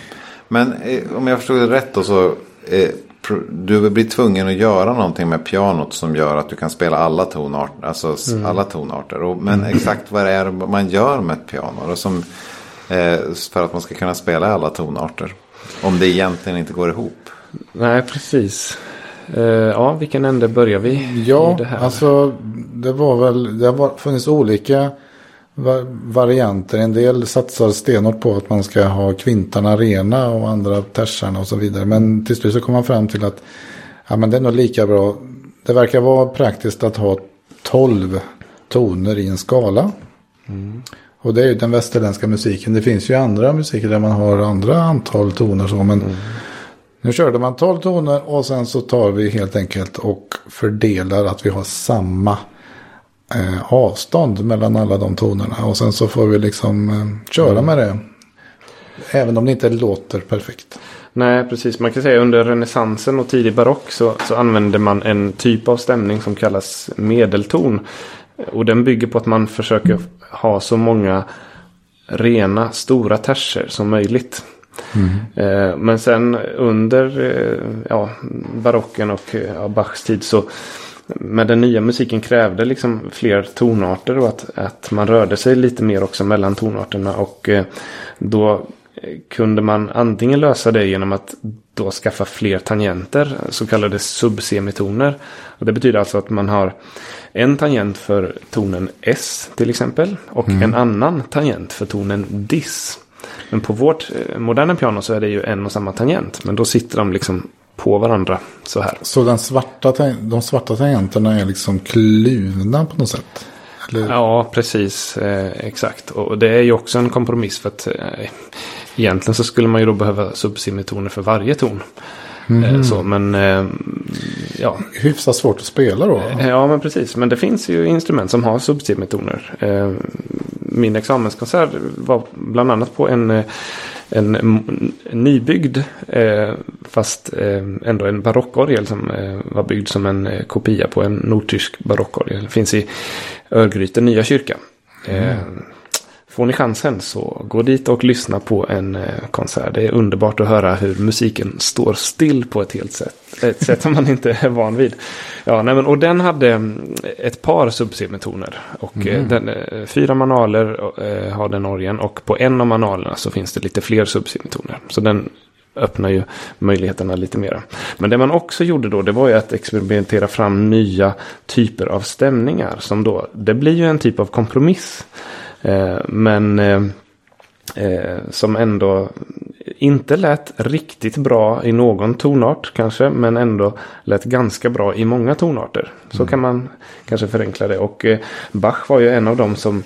Men eh, om jag förstod det rätt då så eh, du blir tvungen att göra någonting med pianot som gör att du kan spela alla tonarter. Alltså mm. alla tonarter. Och, men exakt vad det är man gör med ett piano. Och som, eh, för att man ska kunna spela alla tonarter. Om det egentligen inte går ihop. Nej, precis. Uh, ja, vilken ände börjar vi ja, i det här? Alltså det var väl, det har funnits olika varianter. En del satsar stenhårt på att man ska ha kvintarna rena och andra tersarna och så vidare. Men till slut så kom man fram till att ja, men det är nog lika bra. Det verkar vara praktiskt att ha tolv toner i en skala. Mm. Och det är ju den västerländska musiken. Det finns ju andra musiker där man har andra antal toner. Så, men mm. Nu körde man tolv toner och sen så tar vi helt enkelt och fördelar att vi har samma eh, avstånd mellan alla de tonerna. Och sen så får vi liksom eh, köra mm. med det. Även om det inte låter perfekt. Nej, precis. Man kan säga under renässansen och tidig barock så, så använde man en typ av stämning som kallas medelton. Och den bygger på att man försöker ha så många rena, stora terser som möjligt. Mm. Eh, men sen under eh, ja, barocken och ja, Bachs tid så Men den nya musiken krävde liksom fler tonarter och att, att man rörde sig lite mer också mellan tonarterna. Och eh, då kunde man antingen lösa det genom att då skaffa fler tangenter, så kallade subsemitoner. Och det betyder alltså att man har en tangent för tonen S till exempel och mm. en annan tangent för tonen Dis. Men på vårt eh, moderna piano så är det ju en och samma tangent. Men då sitter de liksom på varandra så här. Så den svarta, de svarta tangenterna är liksom kluvna på något sätt? Eller? Ja, precis. Eh, exakt. Och det är ju också en kompromiss för att eh, egentligen så skulle man ju då behöva subsemitoner för varje ton. Mm. Så, men eh, ja. Hyfsat svårt att spela då. Ja, men precis. Men det finns ju instrument som har subsemitoner. Min examenskonsert var bland annat på en, eh, en, en nybyggd eh, fast eh, ändå en barockorgel som var byggd som en kopia på en nordtysk barockorgel. Det finns i Örgryte nya kyrka. Mm. Får ni chansen så gå dit och lyssna på en eh, konsert. Det är underbart att höra hur musiken står still på ett helt sätt. Ett sätt som man inte är van vid. Ja, nej, men, och den hade mm, ett par subsemitoner. Och eh, mm. den, eh, fyra manualer eh, har den orgen. Och på en av manualerna så finns det lite fler subsemitoner. Så den öppnar ju möjligheterna lite mera. Men det man också gjorde då det var ju att experimentera fram nya typer av stämningar. Som då, det blir ju en typ av kompromiss. Eh, men eh, eh, som ändå inte lät riktigt bra i någon tonart kanske. Men ändå lät ganska bra i många tonarter. Så mm. kan man kanske förenkla det. Och Bach var ju en av dem som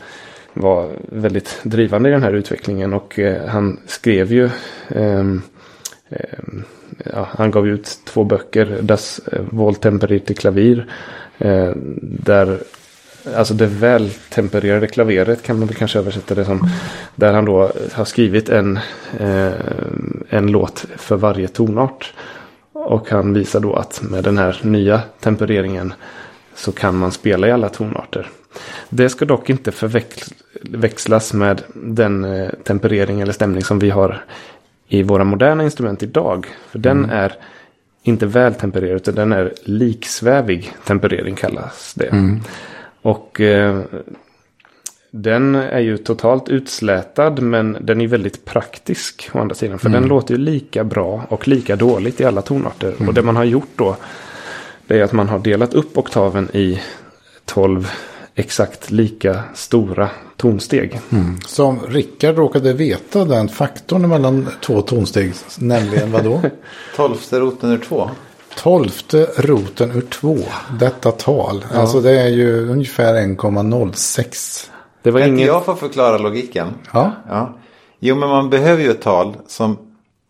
var väldigt drivande i den här utvecklingen. Och han skrev ju ehm, ja, han gav ut två böcker. Das Wohltemperierte Klavier. där Alltså det vältempererade klaveret kan man väl kanske översätta det som. Där han då har skrivit en, eh, en låt för varje tonart. Och han visar då att med den här nya tempereringen så kan man spela i alla tonarter. Det ska dock inte förväxlas med den eh, temperering eller stämning som vi har i våra moderna instrument idag. För den mm. är inte vältempererad utan den är liksvävig temperering kallas det. Mm. Och eh, den är ju totalt utslätad men den är väldigt praktisk å andra sidan. För mm. den låter ju lika bra och lika dåligt i alla tonarter. Mm. Och det man har gjort då det är att man har delat upp oktaven i 12 exakt lika stora tonsteg. Mm. Som Rickard råkade veta den faktorn mellan två tonsteg, nämligen vad då? Tolfte roten ur två. Tolfte roten ur två. Detta tal. Ja. Alltså det är ju ungefär 1,06. Det var inget... jag får förklara logiken? Ja. ja. Jo men man behöver ju ett tal som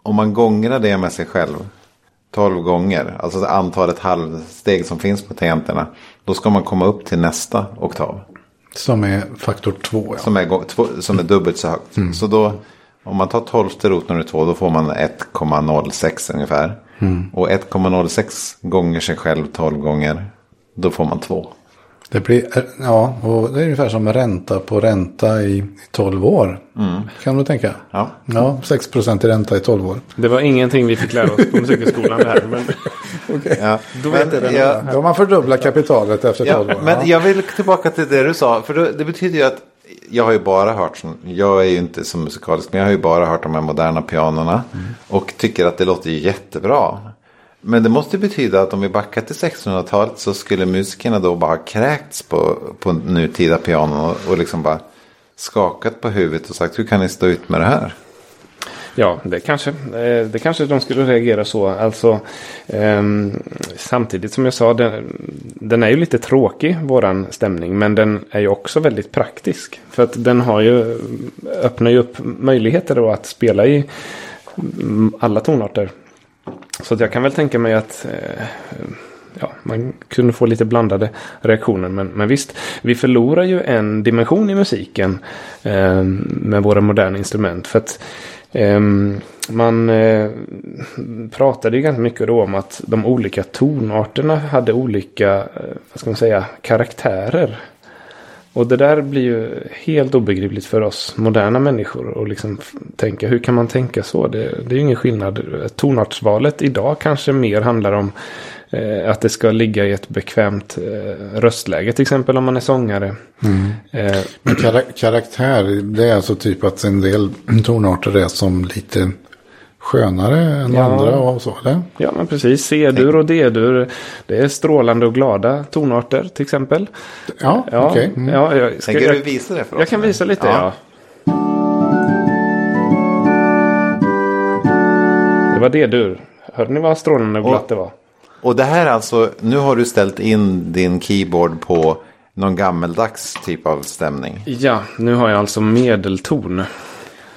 om man gångrar det med sig själv. 12 gånger. Alltså antalet halvsteg som finns på tangenterna. Då ska man komma upp till nästa oktav. Som är faktor 2. Ja. Som, är, två, som är dubbelt så högt. Mm. Så då om man tar tolfte roten ur 2 då får man 1,06 ungefär. Mm. Och 1,06 gånger sig själv 12 gånger. Då får man 2. Det blir, ja, och det är ungefär som ränta på ränta i 12 år. Mm. Kan du tänka? Ja. Ja, 6 procent i ränta i 12 år. Det var ingenting vi fick lära oss på musikskolan det här. Men... okay. ja. Då vet men, det ja, Då har man fördubblat kapitalet efter 12 ja, år. Men jag vill tillbaka till det du sa. För det betyder ju att jag har ju bara hört, jag är ju inte så musikalisk, men jag har ju bara hört de här moderna pianorna. Mm. Och tycker att det låter jättebra. Men det måste betyda att om vi backar till 1600-talet så skulle musikerna då bara ha kräkts på, på nutida pianon och, och liksom bara skakat på huvudet och sagt hur kan ni stå ut med det här? Ja, det kanske, eh, det kanske de skulle reagera så. Alltså, ehm, samtidigt som jag sa, den, den, är ju lite tråkig, våran stämning. Men den är ju också väldigt praktisk. För att den har ju, öppnar ju upp möjligheter då att spela i mm, alla tonarter. Så att jag kan väl tänka mig att eh, ja, man kunde få lite blandade reaktioner. Men, men visst, vi förlorar ju en dimension i musiken eh, med våra moderna instrument. För att Ehm, man eh, pratade ju ganska mycket då om att de olika tonarterna hade olika eh, vad ska man säga, karaktärer. Och det där blir ju helt obegripligt för oss moderna människor. Och liksom tänka, hur kan man tänka så? Det, det är ju ingen skillnad. Tonartsvalet idag kanske mer handlar om att det ska ligga i ett bekvämt eh, röstläge till exempel om man är sångare. Eh, Men kara- karaktär, det är alltså typ att en del tonarter är som lite skönare än Ja. andra och så, eller? Ja, men precis. C-dur och D-dur. Det är strålande och glada tonarter till exempel. Ja, Ja, okej. Mm. ja, jag, ska, Tänker du visa det för oss? jag kan visa lite, ja. Det var D-dur. Hörde ni vad strålande och glatt det var? Och det här är alltså, nu har du ställt in din keyboard på någon gammeldags typ av stämning. Ja, nu har jag alltså medelton.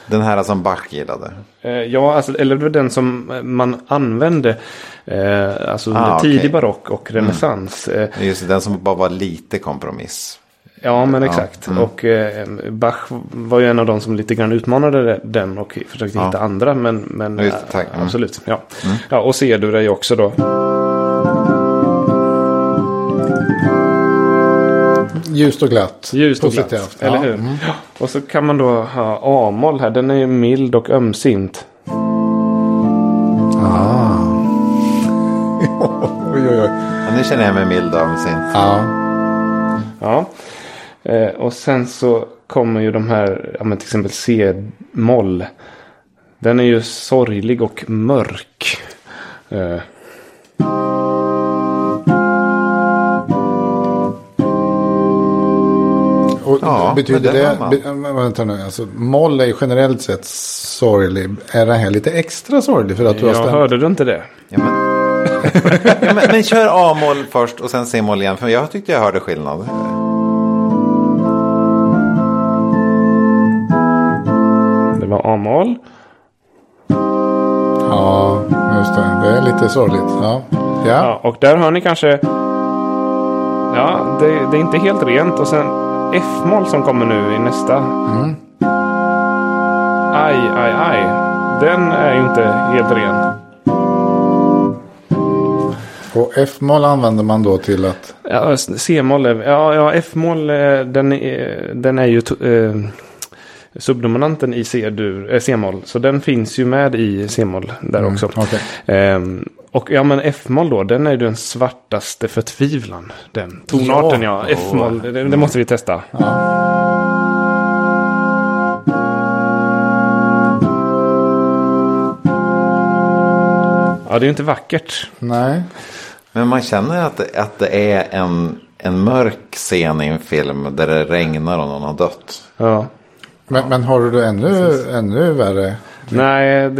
Den här som Bach gillade. Eh, Ja, alltså, eller den som eh, man använde eh, alltså Ah, tidig okej. barock och renässans. Eh, Just den som bara var lite kompromiss. Ja, men Ja, exakt. mm. Och eh, Bach var ju en av de som lite grann utmanade den och försökte Ja. hitta andra. Men, men Ja, just. Mm. absolut. Ja. Ja, och C-dur är ju också då. Ljust och glatt. Ljust och glatt. Positivt. Eller Ja. hur? Ja. Och så kan man då ha A-moll här. Den är ju mild och ömsint. Ah. oj, oj, oj. Ja, nu känner jag mig mild av sin. Ja. Ja. Eh, och sen så kommer ju de här, ja, men till exempel C-moll. Den är ju sorglig och mörk. Eh, Och Ja, betyder men det har be, vänta nu, alltså moll är ju generellt sett sorglig. Är det här lite extra sorglig för att du har jag stämt? hörde du inte det? Ja, men... ja, men, men kör A-moll först och sen C-moll igen. För jag tyckte jag hörde skillnad. Det var A-moll. Ja, just det. Det är lite sorgligt. Ja. Ja. Ja, och där hör ni kanske. Ja, det, det är inte helt rent. Och sen F-moll som kommer nu i nästa. Aj, aj, aj. Den är ju inte helt ren. Och F-moll använder man då till att... Ja, C-moll ja, ja F-moll eh, den är, den är ju eh, subdominanten i C-dur, eh, C-moll. Så den finns ju med i C-moll där också. Okej. Ehm, och ja men F-moll då, den är ju den svartaste förtvivlan. Den tonarten ja, Ja. F-moll, det, det måste vi testa. Ja, det är ju inte vackert. Nej. Men man känner att det, att det är en, en mörk scen i en film där det regnar och någon har dött. Ja. Men, men har du det ännu, ännu värre? Nej,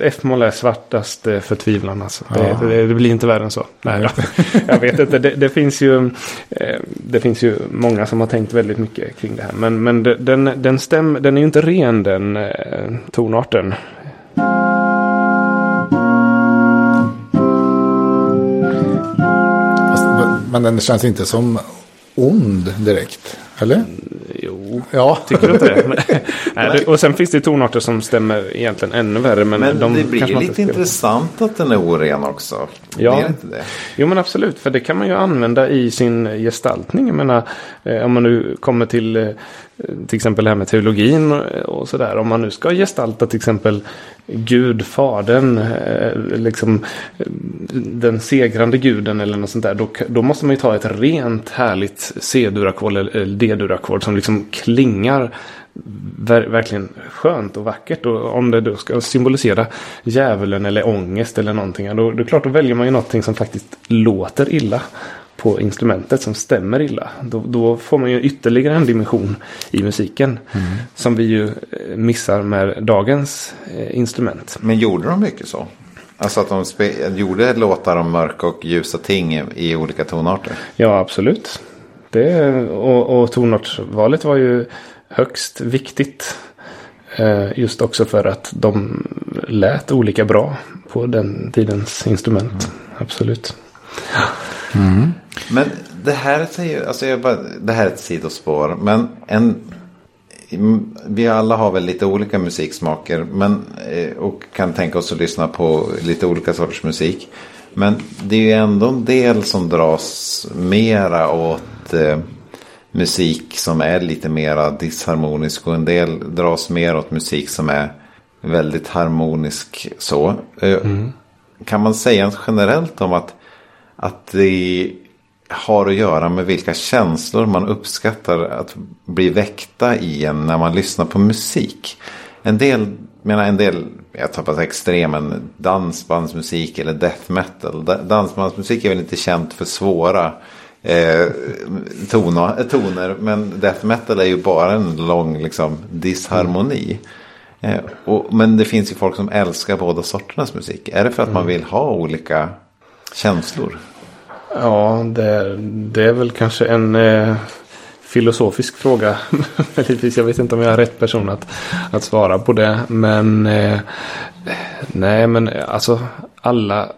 F-moll är svartaste förtvivlan alltså. Det, det, det blir inte värre än så. Nej, jag vet inte. Det, det, finns ju, eh, det finns ju många som har tänkt väldigt mycket kring det här. Men, men den, den, stäm, den är ju inte ren den eh, tonarten. Men den känns inte som ond direkt. Eller? Jo, Ja. tycker du inte det? Nej? Och sen finns det tonarter som stämmer egentligen ännu värre. Men, Men de det blir lite intressant att den är oren också. Ja. Det inte det? Jo men absolut, för det kan man ju använda i sin gestaltning. Jag menar, eh, om man nu kommer till eh, Eh, till exempel det här med teologin och, sådär. Om man nu ska gestalta till exempel Gud, Fadern, eh, liksom eh, den segrande guden eller något sånt där. Då, då måste man ju ta ett rent härligt C-durackord eller D-durackord som liksom klingar ver- verkligen skönt och vackert. Och om det då ska symbolisera djävulen eller ångest eller någonting. Då, då är det klart, då väljer man ju någonting som faktiskt låter illa på instrumentet som stämmer illa. Då, då får man ju ytterligare en dimension i musiken. Som vi ju eh, missar med dagens eh, instrument. Men gjorde de mycket så? Alltså att de gjorde låtar om mörka och ljusa ting i, i olika tonarter? Ja, absolut. Det, och, och tonartsvalet var ju högst viktigt. Eh, just också för att de lät olika bra på den tidens instrument. Absolut. Men det här säger, alltså jag bara, det här är ett sidospår. Men en, vi alla har väl lite olika musiksmaker. Men, eh, och kan tänka oss att lyssna på lite olika sorters musik. Men det är ju ändå en del som dras mera åt eh, musik som är lite mera disharmonisk. Och en del dras mer åt musik som är väldigt harmonisk så. Eh, Kan man säga generellt om att att det har att göra med vilka känslor man uppskattar att bli väckta i en när man lyssnar på musik. En del, menar en del, jag tar på extremen, dansbandsmusik eller death metal. Dansbandsmusik är väl inte känt för svåra eh, toner, toner. Men death metal är ju bara en lång liksom, disharmoni. Eh, och, men det finns ju folk som älskar båda sorternas musik. Är det för att man vill ha olika känslor? Ja, det, det är väl kanske en eh, filosofisk fråga. jag vet inte om jag är rätt person att, att svara på det. Men eh, nej, men alltså alla.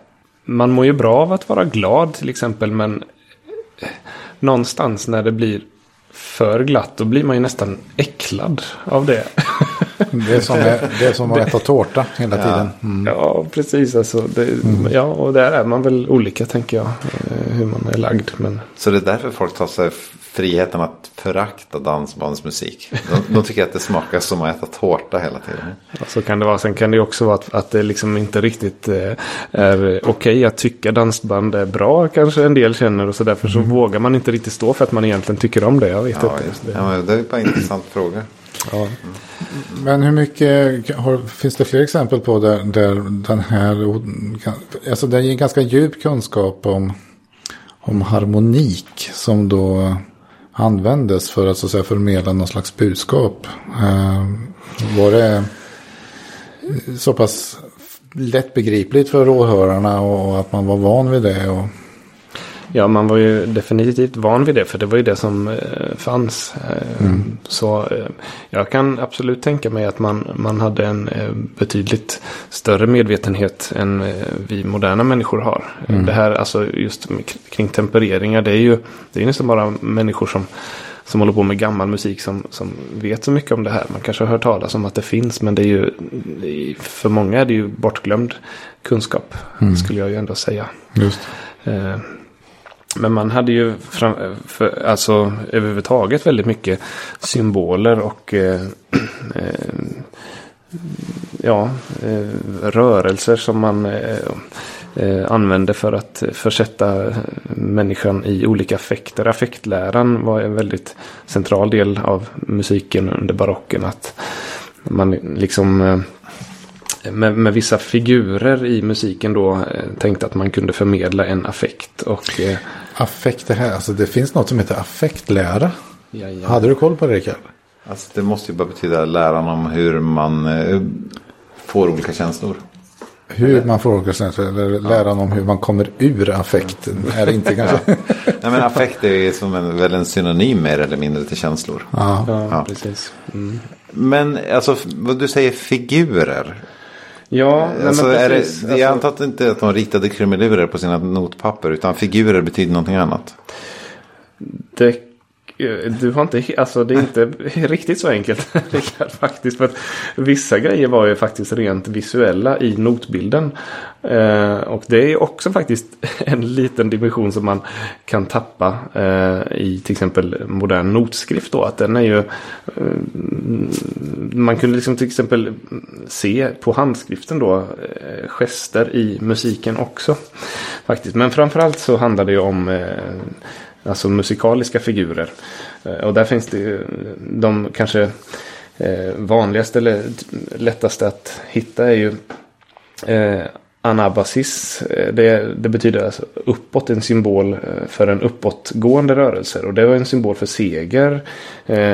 Man mår ju bra av att vara glad till exempel. Men eh, någonstans när det blir för glatt då blir man ju nästan äcklad av det. Det är som, det är som att äta tårta hela tiden. Mm. Ja, precis. Alltså, det, mm. Ja, och där är man väl olika tänker jag. Eh, hur man är lagd. Men... Så det är därför folk tar sig friheten att förakta dansbandsmusik. De, de tycker att det smakar som att äta tårta hela tiden. Ja, så kan det vara. Sen kan det också vara att, att det liksom inte riktigt eh, är okej okay att tycka dansband är bra. Kanske en del känner och så därför så mm. vågar man inte riktigt stå för att man egentligen tycker om det. Jag vet ja, inte. Det. Ja, det är bara en intressant fråga. Ja. Men hur mycket, har, finns det fler exempel på där, där den här, alltså det ger ganska djup kunskap om, om harmonik som då användes för att så att säga förmedla någon slags budskap. Eh, var det så pass lättbegripligt för åhörarna och att man var van vid det? Och... Ja, man var ju definitivt van vid det. För det var ju det som eh, fanns. Eh, mm. Så eh, jag kan absolut tänka mig att man, man hade en betydligt större medvetenhet än vi moderna människor har. Mm. Det här, alltså just kring tempereringar. Det är ju det är nästan bara människor som som håller på med gammal musik som, som vet så mycket om det här. Man kanske har hört talas om att det finns men det är ju för många är det ju bortglömd kunskap. Mm. Skulle jag ju ändå säga. Just. Men man hade ju fram, för, alltså, överhuvudtaget väldigt mycket symboler och eh, eh, ja, eh, rörelser som man eh, eh, använde för att försätta människan i olika affekter. Affektläran var en väldigt central del av musiken under barocken. Att man liksom eh, med, med, vissa figurer i musiken då eh, tänkte att man kunde förmedla en affekt. Och, eh, affekt, det här, alltså det finns något som heter affektlära. Jaja. Hade du koll på det Rickard? Alltså det måste ju bara betyda läran om hur man eh, får olika känslor. Hur man får olika känslor, eller läran om hur man kommer ur affekten. Är det inte kanske? Nej men affekt är som en, väl en synonym mer eller mindre till känslor. Ja, ja. precis. Mm. Men alltså, vad du säger figurer. Ja, alltså, men är precis. Det, jag alltså- antar att inte att de ritade krumelurer på sina notpapper. Utan figurer betyder någonting annat. Det Eh, du har inte, alltså det är inte riktigt så enkelt Richard, faktiskt. För att vissa grejer var ju faktiskt rent visuella i notbilden. Eh, och det är också faktiskt en liten dimension som man kan tappa eh, i till exempel modern notskrift. Då, att den är ju, eh, man kunde liksom till exempel se på handskriften då eh, gester i musiken också. Faktiskt. Men framförallt så handlar det ju om eh, Alltså musikaliska figurer. Eh, och där finns det ju de kanske eh, vanligaste eller lättaste att hitta är ju eh, anabasis. Det, det, betyder alltså uppåt, en symbol för en uppåtgående rörelse. Och det var en symbol för seger,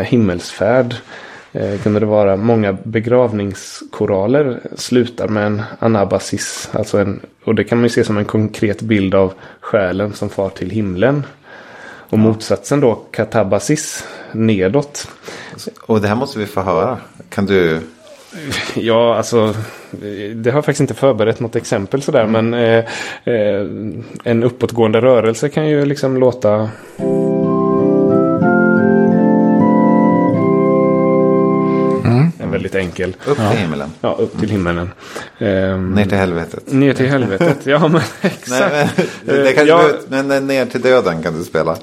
himmelsfärd. kunde det vara många begravningskoraler slutar med en anabasis. Alltså en, och det kan man ju se som en konkret bild av själen som far till himlen. Och motsatsen då, katabasis, nedåt. Och det här måste vi få höra. Kan du? Ja, alltså. Det har jag faktiskt inte förberett något exempel sådär. Mm. Men eh, eh, en uppåtgående rörelse kan ju liksom låta. Väldigt enkel. Upp till himmelen. Ja, upp till himmelen. Um, ner till helvetet. Ner till helvetet, ja men exakt. Nej, men, det kan ja, men ner till döden kan du spela.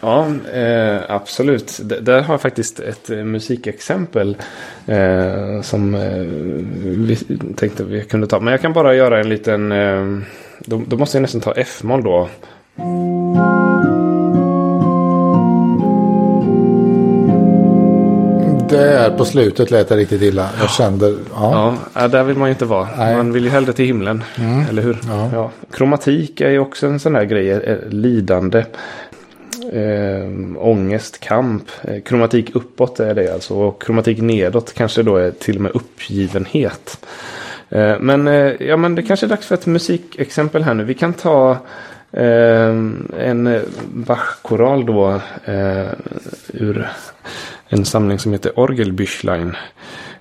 Ja, eh, absolut. D där har jag faktiskt ett eh, musikexempel eh, som eh, vi tänkte vi kunde ta. Men jag kan bara göra en liten, eh, då, då, måste jag nästan ta F-moll då. Där på slutet lät det riktigt illa. Jag kände, ja. Ja, där vill man ju inte vara. Nej. Man vill ju hellre till himlen. Eller hur? Ja. Kromatik är ju också en sån här grej. eh, Lidande. Eh, ångest, kamp. Eh, kromatik uppåt är det alltså. Och kromatik nedåt kanske då är till och med uppgivenhet. Eh, men, eh, ja, men det kanske är dags för ett musikexempel här nu. Vi kan ta eh, Eh, en eh, Bach-koral då. Eh, ur en samling som heter Orgelbüchlein.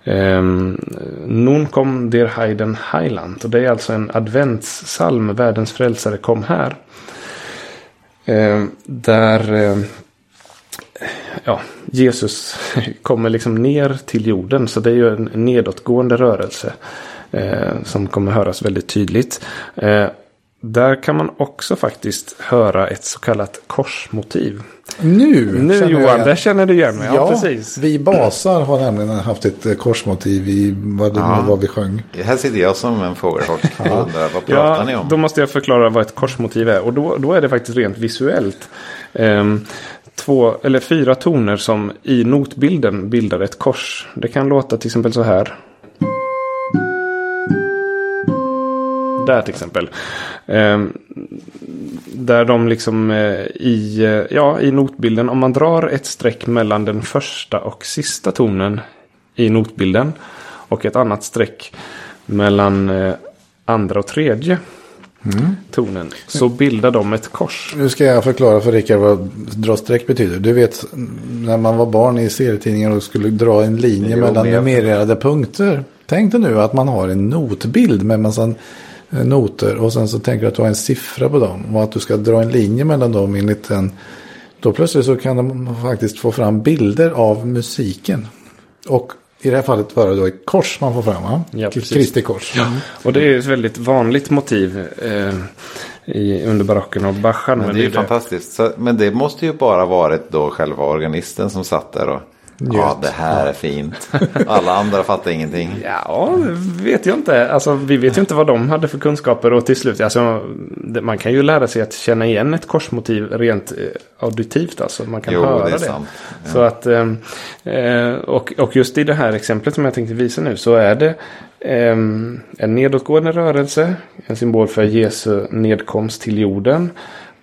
Um, Nun kom der Heiden Heiland. Och det är alltså en adventssalm. Världens frälsare kom här. Ehm, där eh, ja, Jesus kommer liksom ner till jorden. Så det är ju en nedåtgående rörelse. eh, som kommer höras väldigt tydligt. Eh, där kan man också faktiskt höra ett så kallat korsmotiv. Nu, Nu känner jag Johan, igen. där känner du igen mig. Ja, precis. vi basar har nämligen haft ett eh, korsmotiv i vad det Ja. var vi sjöng. Här sitter jag som en fågelholk och undrar vad pratar ni Ja, om? då måste jag förklara vad ett korsmotiv är. Och då, då är det faktiskt rent visuellt. Ehm, två eller fyra toner som i notbilden bildar ett kors. Det kan låta till exempel så här. Där till exempel. Ehm, där de liksom eh, i, eh, ja, i notbilden, om man drar ett streck mellan den första och sista tonen i notbilden. Och ett annat streck mellan eh, andra och tredje tonen. Så bildar de ett kors. Nu ska jag förklara för Rickard vad dra streck betyder. Du vet när man var barn i serietidningar och skulle dra en linje Jo, mellan numrerade punkter. Tänk dig nu att man har en notbild med massa eh, noter och sen så tänker du att du har en siffra på dem och att du ska dra en linje mellan dem enligt en. Då plötsligt så kan de faktiskt få fram bilder av musiken. Och i det här fallet var det då ett kors man får fram va? Ja. Kristi kors. Och det är ett väldigt vanligt motiv eh, i, under barocken och Bachan. Men det är ju fantastiskt. Så, men det måste ju bara varit då själva organisten som satt där och ja, det här är fint. Alla andra fattar ingenting. Ja, vet jag inte. Alltså, vi vet ju inte vad de hade för kunskaper. Och till slut, alltså, man kan ju lära sig att känna igen ett korsmotiv rent eh, auditivt. Alltså, man kan Jo, höra det det. sant. Så att, ehm, eh, och, och just i det här exemplet som jag tänkte visa nu så är det ehm, en nedåtgående rörelse. En symbol för Jesu nedkomst till jorden.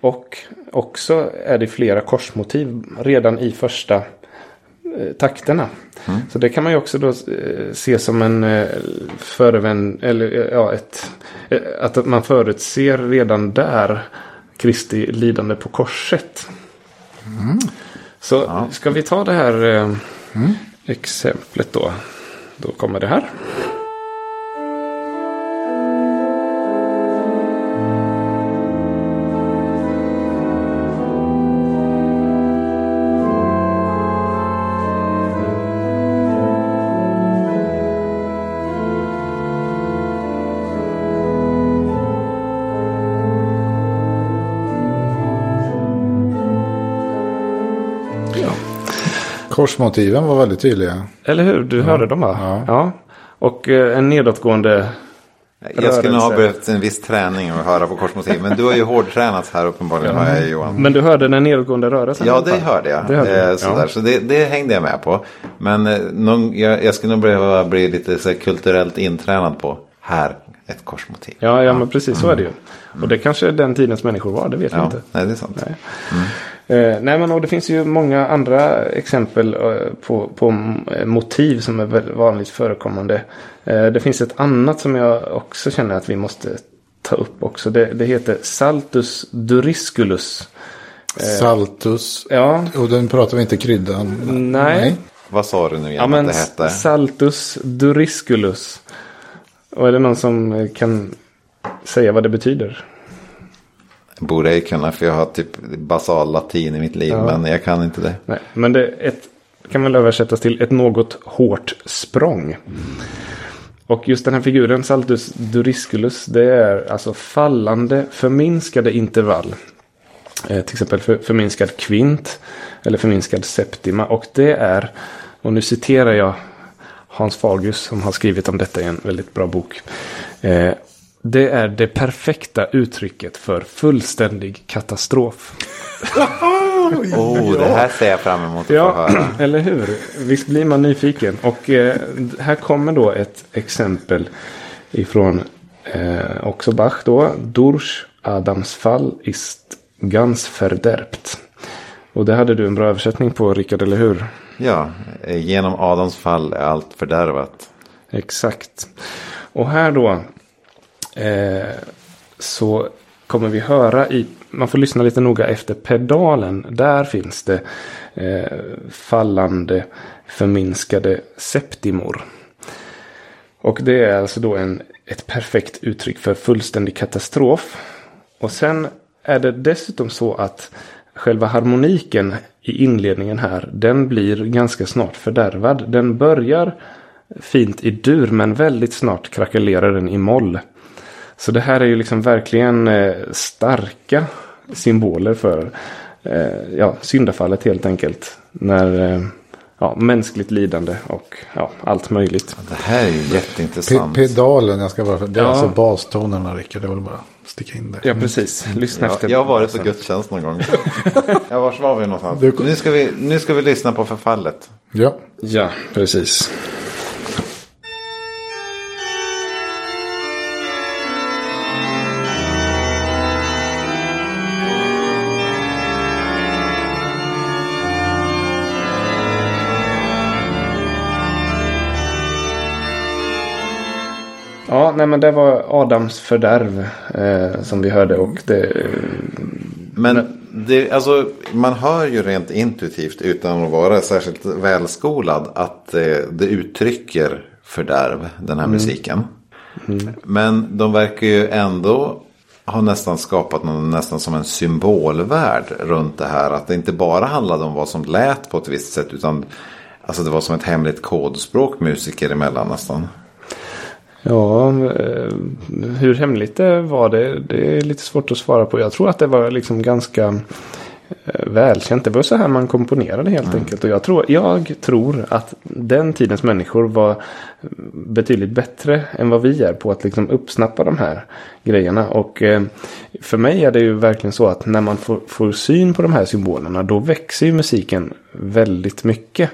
Och också är det flera korsmotiv redan i första eh, takterna. Så det kan man ju också då eh, se som en eh, förevänd, eller ja, ett, att man förutser redan där Kristi lidande på korset. Så ska vi ta det här eh, exemplet då. Då kommer det här. Korsmotiven var väldigt tydliga. Eller hur? Du hörde dem va? Ja. ja. Och eh, en nedåtgående Jag skulle nog ha Rörelse. behövt en viss träning att höra på korsmotiv. Men du har ju hårdtränat här uppenbarligen har jag Johan. Men du hörde den nedåtgående rörelsen? Ja, det hörde jag. Det hörde eh, sådär. Ja. Så det, det hängde jag med på. Men eh, någon, jag, jag skulle nog behöva bli lite så här, kulturellt intränad på här ett korsmotiv. Ja, ja, men precis så är det ju. Och det kanske den tidens människor var, det vet vi Ja, inte. nej, det är sant. Nej. Eh, nej men och det finns ju många andra exempel eh, på, på eh, motiv som är väldigt vanligt förekommande. Eh, det finns ett annat som jag också känner att vi måste ta upp också. Det, det heter Saltus durisculus. Saltus. Ja, Och den pratar vi inte kryddan. nej. Vad sa du nu igen Ja, men att det hette? Saltus durisculus. Och är det någon som kan säga vad det betyder? Borde jag kunna för jag har typ basal latin i mitt liv. Men jag kan inte det. Nej, men det ett, kan väl översättas till ett något hårt språng. Och just den här figuren, Saltus durisculus, det är alltså fallande förminskade intervall. Eh, till exempel för, förminskad kvint eller förminskad septima. Och det är, och nu citerar jag Hans Fagius som har skrivit om detta i en väldigt bra bok. Eh, Det är det perfekta uttrycket för fullständig katastrof. Oh, det här ser jag fram emot att få Ja, höra. eller hur? Visst blir man nyfiken. Och eh, här kommer då ett exempel ifrån eh, också Bach då. Durch Adams Fall ist ganz verderbt. Och det hade du en bra översättning på Rickard, eller hur? Ja, eh, genom Adams fall är allt fördärvat. Exakt. Och här då eh, så kommer vi höra i, man får lyssna lite noga efter pedalen. Där finns det eh, fallande förminskade septimor. Och det är alltså då en, ett perfekt uttryck för fullständig katastrof. Och sen är det dessutom så att själva harmoniken i inledningen här, den blir ganska snart fördärvad. Den börjar fint i dur men väldigt snart krackelerar den i moll. Så det här är ju liksom verkligen eh, starka symboler för eh, ja, syndafallet helt enkelt. När eh, ja, mänskligt lidande och ja, allt möjligt. Det här är ju Pe jätteintressant. pedalen, jag ska bara, det är Ja. alltså bastonerna Rickard, det vill bara sticka in där. Ja, precis. Lyssna efter. jag har varit på gudstjänst någon gång. ja, vars var vi någonstans? Nu ska vi, nu ska vi lyssna på förfallet. Ja, Ja, precis. Nej men det var Adams fördärv eh, som vi hörde och det... Men det, alltså, man hör ju rent intuitivt utan att vara särskilt välskolad att eh, det uttrycker fördärv, den här musiken. Men de verkar ju ändå ha nästan skapat någon, nästan som en symbolvärld runt det här. Att det inte bara handlade om vad som lät på ett visst sätt utan alltså det var som ett hemligt kodspråk musiker emellan nästan. Ja, eh, hur hemligt det var det, det är lite svårt att svara på. Jag tror att det var liksom ganska eh, välkänt. Det var så här man komponerade helt enkelt. Och jag tror, jag tror att den tidens människor var betydligt bättre än vad vi är på att liksom uppsnappa de här grejerna. Och eh, för mig är det ju verkligen så att när man får, får syn på de här symbolerna då växer ju musiken väldigt mycket.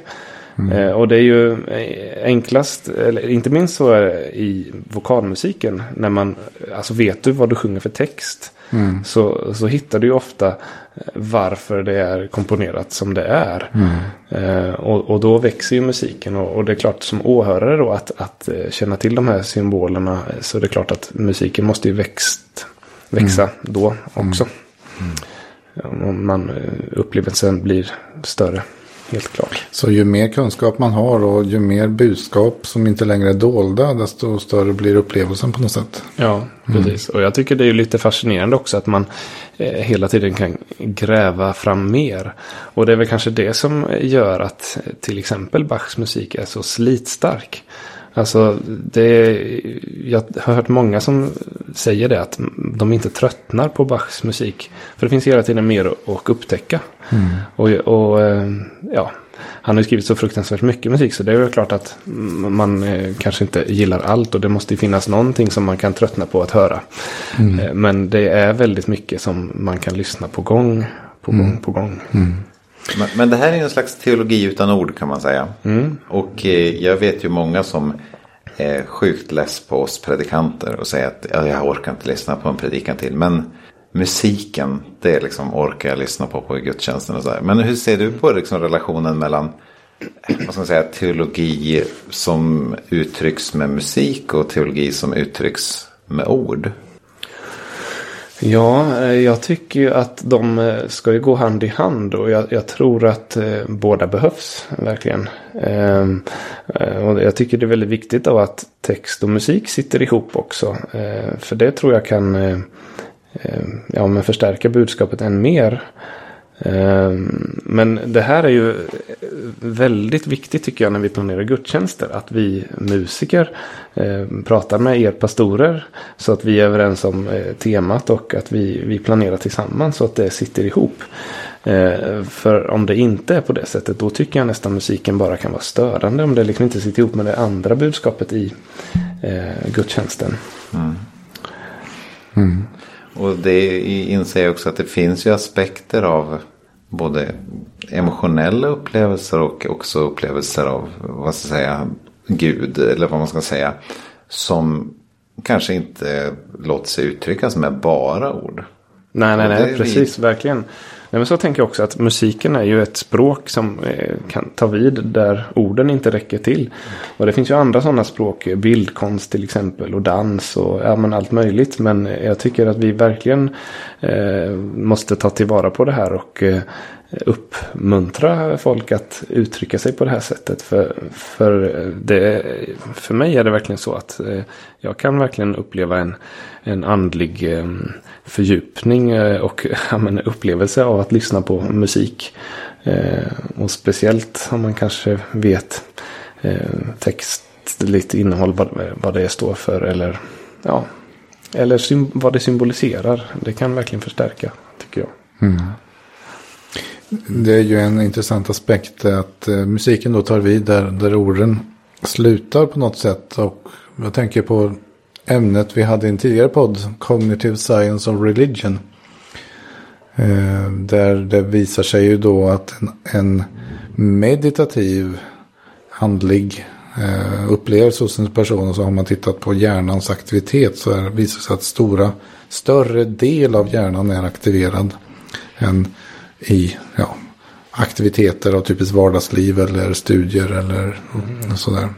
Eh, och det är ju eh, enklast, eller inte minst så är det i vokalmusiken. När man, alltså vet du vad du sjunger för text. Så, så hittar du ju ofta eh, varför det är komponerat som det är. Eh, och, och då växer ju musiken. Och, och det är klart som åhörare då att, att känna till de här symbolerna. Så det är klart att musiken måste ju växt, växa då också. Ja, om man, upplevelsen blir större. Helt klart. så ju mer kunskap man har och ju mer budskap som inte längre är dolda, desto större blir upplevelsen på något sätt. Ja, precis. Och jag tycker det är lite fascinerande också att man eh, hela tiden kan gräva fram mer. Och det är väl kanske det som gör att eh, till exempel Bachs musik är så slitstark. Alltså, det, jag har hört många som säger det att de inte tröttnar på Bachs musik. För det finns hela tiden mer att upptäcka. Och, och eh, ja, han har ju skrivit så fruktansvärt mycket musik så det är väl klart att mm, man eh, kanske inte gillar allt och det måste ju finnas någonting som man kan tröttna på att höra. Eh, Men det är väldigt mycket som man kan lyssna på gång på gång på gång. Men, men det här är en slags teologi utan ord kan man säga. Och eh, jag vet ju många som är sjukt less på oss predikanter och säger att ja, jag orkar inte lyssna på en predikan till. Men musiken, det liksom orkar jag lyssna på på gudstjänsten och så här. Men hur ser du på liksom relationen mellan vad ska man säga, teologi som uttrycks med musik och teologi som uttrycks med ord? Ja, eh, jag tycker ju att de eh, ska ju gå hand i hand och jag, jag tror att eh, båda behövs verkligen. Ehm, och jag tycker det är väldigt viktigt då att text och musik sitter ihop också. För det tror jag kan ja, men förstärka budskapet än mer. Ehm, Men det här är ju väldigt viktigt tycker jag när vi planerar gudstjänster. Att vi musiker eh, pratar med er pastorer. Så att vi är överens om eh, temat och att vi, vi planerar tillsammans så att det sitter ihop. Eh, för om det inte är på det sättet då tycker jag nästan musiken bara kan vara störande. Om det liksom inte sitter ihop med det andra budskapet i eh, gudstjänsten. Och det inser jag också att det finns ju aspekter av både emotionella upplevelser och också upplevelser av, vad ska jag säga, Gud eller vad man ska säga. Som kanske inte låter sig uttryckas med bara ord. Nej, nej, nej, precis, verkligen. Nej, men så tänker jag också att musiken är ju ett språk som eh, kan ta vid där orden inte räcker till. Och det finns ju andra sådana språk, eh, bildkonst till exempel och dans och ja, men allt möjligt. Men eh, jag tycker att vi verkligen eh, måste ta tillvara på det här och eh, uppmuntra folk att uttrycka sig på det här sättet. För, för, det, för mig är det verkligen så att eh, jag kan verkligen uppleva en, en andlig eh, fördjupning eh, och ja, men, upplevelse av att lyssna på musik. Och speciellt om man kanske vet textligt innehåll, vad, vad det står för eller, ja, eller vad det symboliserar. Det kan verkligen förstärka, tycker jag. Mm. Det är ju en intressant aspekt att eh, musiken då tar vid där, där orden slutar på något sätt. Och jag tänker på ämnet vi hade i en tidigare podd, Cognitive Science of Religion. Eh, där det visar sig ju då att en, en meditativ andlig eh, upplevelse hos en person och så har man tittat på hjärnans aktivitet så visar det sig att stora, större del av hjärnan är aktiverad än i ja, aktiviteter av typiskt vardagsliv eller studier eller sådär.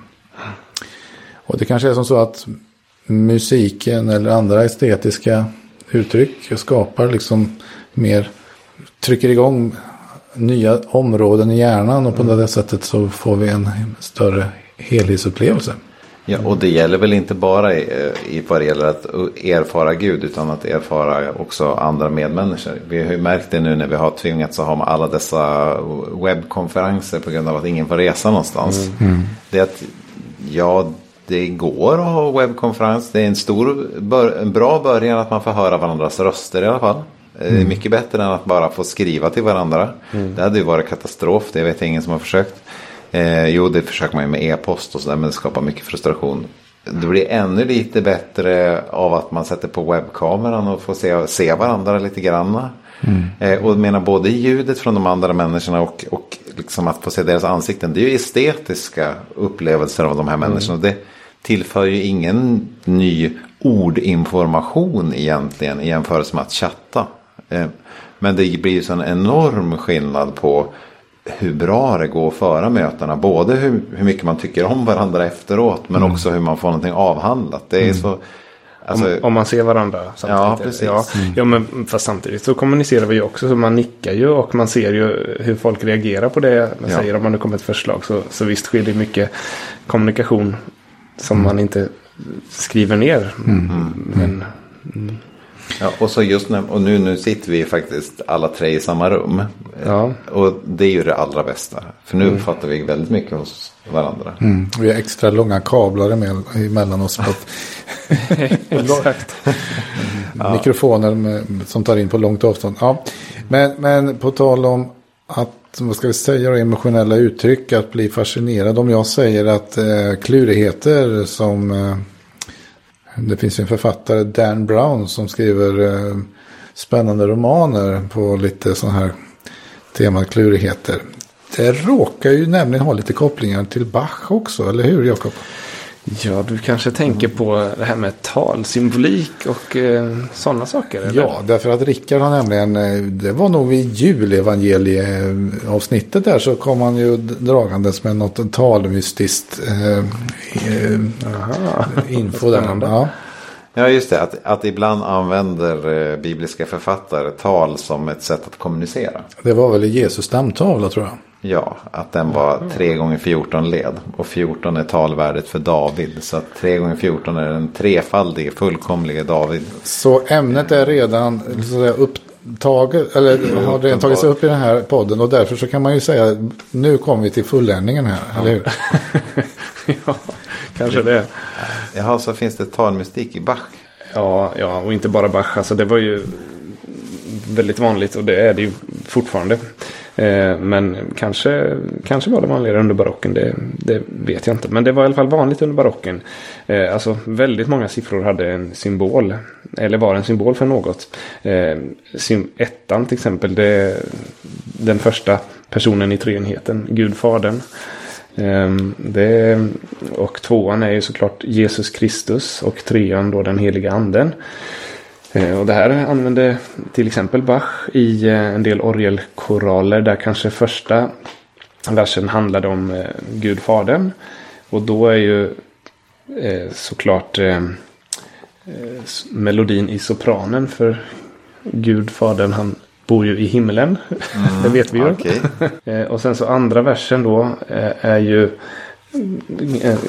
Och det kanske är som så att musiken eller andra estetiska uttryck skapar liksom mer, trycker igång nya områden i hjärnan och på det sättet så får vi en större helhetsupplevelse. Ja, och det gäller väl inte bara i, i vad det gäller att erfara Gud utan att erfara också andra medmänniskor. Vi har ju märkt det nu när vi har tvingats att ha alla dessa webbkonferenser på grund av att ingen får resa någonstans. Det är att, ja, det går att ha webbkonferens. Det är en, stor, en bra början att man får höra varandras röster i alla fall. Det är mycket bättre än att bara få skriva till varandra. Det hade ju varit katastrof, det vet jag ingen som har försökt. Eh, jo, det försöker man ju med e-post och sådär, men det skapar mycket frustration. Det blir ännu lite bättre av att man sätter på webbkameran och får se, se varandra lite grann. Eh, och menar både ljudet från de andra människorna och, och liksom att få se deras ansikten. Det är ju estetiska upplevelser av de här människorna. Det tillför ju ingen ny ordinformation egentligen i jämförelse med att chatta. Eh, men det blir ju så en enorm skillnad på hur bra det går att föra mötena. Både hur, hur mycket man tycker om varandra efteråt men också hur man får någonting avhandlat. Det är så... Alltså, om, om man ser varandra samtidigt. Ja, precis. Ja, ja, men fast samtidigt så kommunicerar vi ju också. Så man nickar ju och man ser ju hur folk reagerar på det man Ja. säger. Om man nu kommer ett förslag så, så visst sker det mycket kommunikation som man inte skriver ner. Men ja, och så just nu, och nu, nu sitter vi faktiskt alla tre i samma rum. ja, Och det är ju det allra bästa. För nu uppfattar vi väldigt mycket hos varandra. Mm. Vi har extra långa kablar emell- emellan oss. Exakt. Mikrofoner med, som tar in på långt avstånd. Ja. Men, men på tal om att, vad ska vi säga, då, emotionella uttryck, att bli fascinerad. Om jag säger att eh, klurigheter som, eh, det finns en författare, Dan Brown, som skriver eh, spännande romaner på lite sådana här temaklurigheter. Det råkar ju nämligen ha lite kopplingar till Bach också, eller hur Jakob? Ja, du kanske tänker på det här med talsymbolik och eh, sådana saker? Eller? Ja, därför att Rickard har nämligen, eh, det var nog vid julevangelieavsnittet där så kom han ju dragandes med något talmystiskt eh, eh, info där. Ja. Ja, just det. Att, att ibland använder eh, bibliska författare tal som ett sätt att kommunicera. Det var väl i Jesus namntavla tror jag. Ja, att den var 3 gånger 14 led. Och 14 är talvärdet för David. Så att 3 gånger 14 är den trefaldige, fullkomlige David. Så ämnet är redan så att säga, upptaget, eller har redan tagits upp i den här podden och därför så kan man ju säga nu kommer vi till fulländningen här, eller hur? ja, kanske det. Jaha, så finns det talmystik i Bach. Ja, ja, och inte bara Bach. Alltså det var ju väldigt vanligt och det är det ju fortfarande. Eh, men kanske, kanske var det vanligare under barocken. Det, det vet jag inte. Men det var i alla fall vanligt under barocken. Eh, alltså väldigt många siffror hade en symbol. Eller var en symbol för något. Eh, ettan till exempel. Det, den första personen i treenheten, Gud Fadern. Ehm, det, och tvåan är ju såklart Jesus Kristus och trean då den heliga anden. Ehm, och det här använde till exempel Bach i eh, en del orgelkoraler där kanske första versen handlade om eh, Gud Fadern. Och då är ju eh, såklart melodin i sopranen för Gud Fadern han bor ju i himlen. Mm, det vet vi ju. Okay. Eh, och sen så andra versen då eh, är ju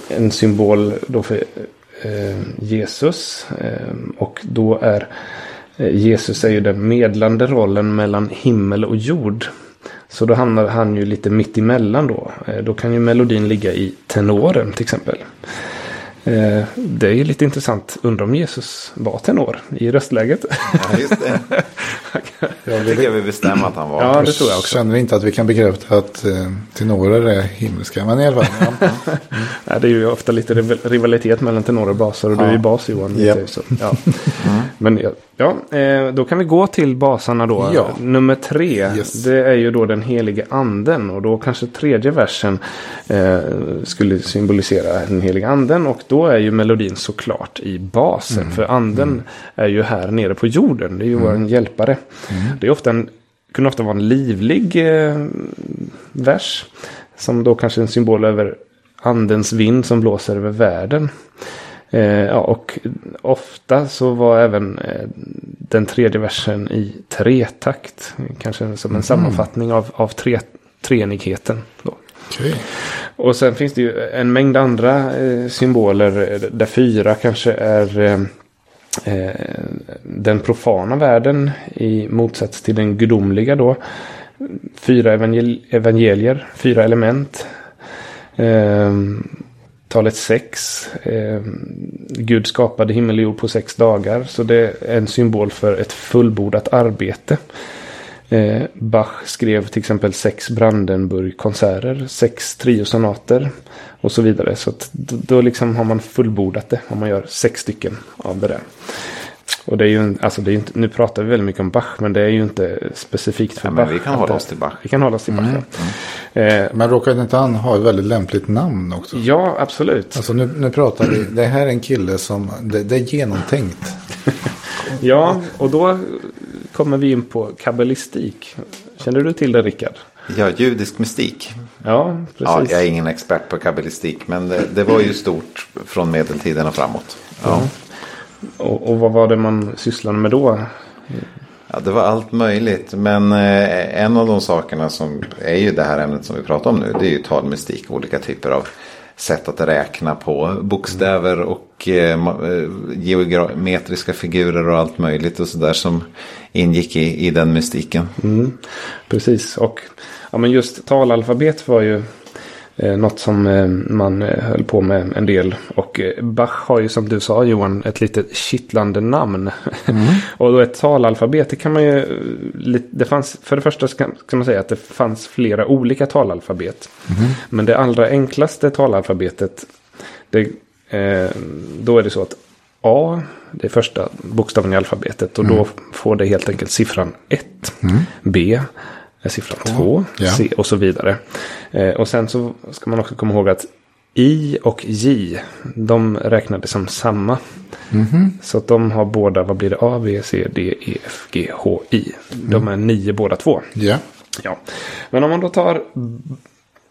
en symbol då för eh, Jesus. Och då är Jesus är ju den medlande rollen mellan himmel och jord. Så då hamnar han ju lite mitt emellan då. Då kan ju melodin ligga i tenoren till exempel. Eh, det är ju lite intressant. Undrar om Jesus var tenor i röstläget. Ja. jag tycker jag vill bestämma att han var. Ja, det tror jag också. känner inte att vi kan bekräfta att eh, tenorer är himmelska. Men i alla fall. Ja. Mm. Nej, det är ju ofta lite rivalitet mellan tenorer och baser. Och ja. du är ju bas Johan. Yep. Så, ja. Mm. Men ja, eh, då kan vi gå till basarna då. Ja. Nummer tre. Yes. Det är ju då den helige anden. Och då kanske tredje versen eh, skulle symbolisera den helige anden. Och då är ju melodin såklart i basen. Mm. För anden mm. är ju här nere på jorden. Det är ju mm. vår hjälpare. Mm. Det är ofta en, kunde ofta vara en livlig eh, vers. Som då kanske är en symbol över andens vind som blåser över världen. Eh, ja, och ofta så var även eh, den tredje versen i tretakt. Kanske som en mm. sammanfattning av, av tre, treenigheten. Då. Okay. Och sen finns det ju en mängd andra eh, symboler eh, där fyra kanske är eh, Eh, den profana världen i motsats till den gudomliga då. Fyra evangel evangelier, fyra element. Eh, talet sex. Eh, Gud skapade himmel och jord på sex dagar. Så det är en symbol för ett fullbordat arbete. Eh, Bach skrev till exempel sex Brandenburg-konserter, sex triosonater och så vidare. Så då, då liksom har man fullbordat det om man gör sex stycken av det där. Och det är ju, alltså det är inte, nu pratar vi väldigt mycket om Bach, men det är ju inte specifikt för ja, Bach. vi kan hålla oss till Bach. Vi kan hålla oss till Bach, mm. ja. mm. Men råkade inte han ha ett väldigt lämpligt namn också? Ja, absolut. Alltså nu, nu pratar vi, det här är en kille som, det, det är genomtänkt. ja, och då kommer vi in på kabbalistik. Känner du till det Rickard? Ja, judisk mystik. Ja, precis. Ja, jag är ingen expert på kabbalistik, men det, det var ju stort från medeltiden och framåt. Ja. Mm. Och, och, vad var det man sysslade med då? Ja, det var allt möjligt. Men eh, en av de sakerna som är ju det här ämnet som vi pratar om nu. Det är ju talmystik. Olika typer av sätt att räkna på. Bokstäver och eh, eh geometriska figurer och allt möjligt. Och sådär som ingick i, i den mystiken. Mm, precis. Och ja, men just talalfabet var ju Eh, något som eh, man eh, höll på med en del. Och Bach har ju som du sa Johan ett lite kittlande namn. Mm. och då ett talalfabet det kan man ju. Det fanns, för det första ska, ska man säga att det fanns flera olika talalfabet. Mm. Men det allra enklaste talalfabetet. Det, eh, då är det så att A, det är första bokstaven i alfabetet. Och mm. då får det helt enkelt siffran 1. Mm. B är siffran 2, ja. C och så vidare. Eh, och sen så ska man också komma ihåg att I och J, de räknades som samma. Mm -hmm. Så att de har båda, vad blir det, A, B, C, D, E, F, G, H, I. Mm. De är nio båda två. Ja. ja. Men om man då tar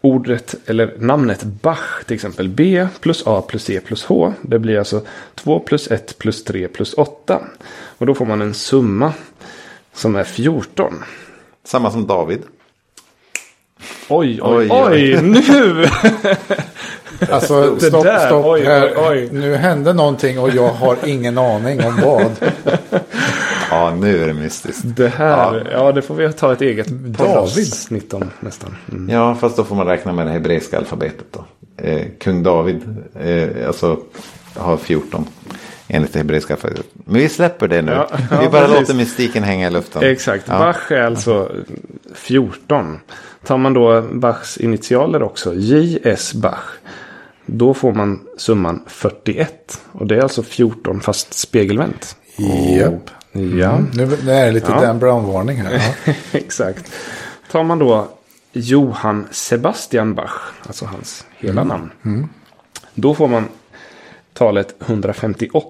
ordet eller namnet Bach till exempel. B plus A plus C plus H. Det blir alltså 2 plus 1 plus 3 plus 8. Och då får man en summa som är 14. Samma som David. Oj, oj, oj, oj nu! alltså, stopp, där, stopp oj, här. Oj, oj. Nu hände någonting och jag har ingen aning om vad. ja, nu är det mystiskt. Det här, ja, ja det får vi ta ett eget David. 19 nästan. Mm. Ja, fast då får man räkna med det hebreiska alfabetet då. Eh, kung David, eh, alltså, har 14. Enligt det hebreiska alfabetet. Men vi släpper det nu. Ja, ja, vi bara precis. låter mystiken hänga i luften. Exakt. Ja. Bach är alltså 14. Tar man då Bachs initialer också, J.S. Bach. Då får man summan 41. Och det är alltså 14 fast spegelvänt. Japp. Ja, Mm. Nu nu är det lite Ja. Dan Brown-varning här. Ja. exakt. Tar man då Johann Sebastian Bach, alltså hans hela namn. Då får man talet 158.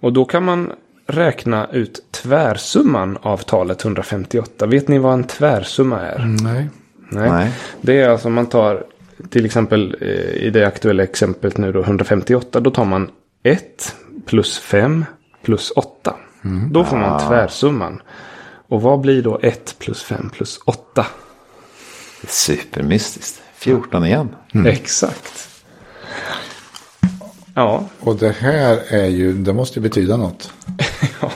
Och då kan man räkna ut tvärsumman av talet 158. Vet ni vad en tvärsumma är? Nej. Nej. Nej. Det är alltså man tar till exempel eh, i det aktuella exemplet nu då 158. Då tar man 1 plus 5 plus 8. Då får man tvärsumman. Och vad blir då 1 plus 5 plus 8? Supermystiskt. 14 igen. Exakt. Ja, Och det här är ju, det måste ju betyda något. ja,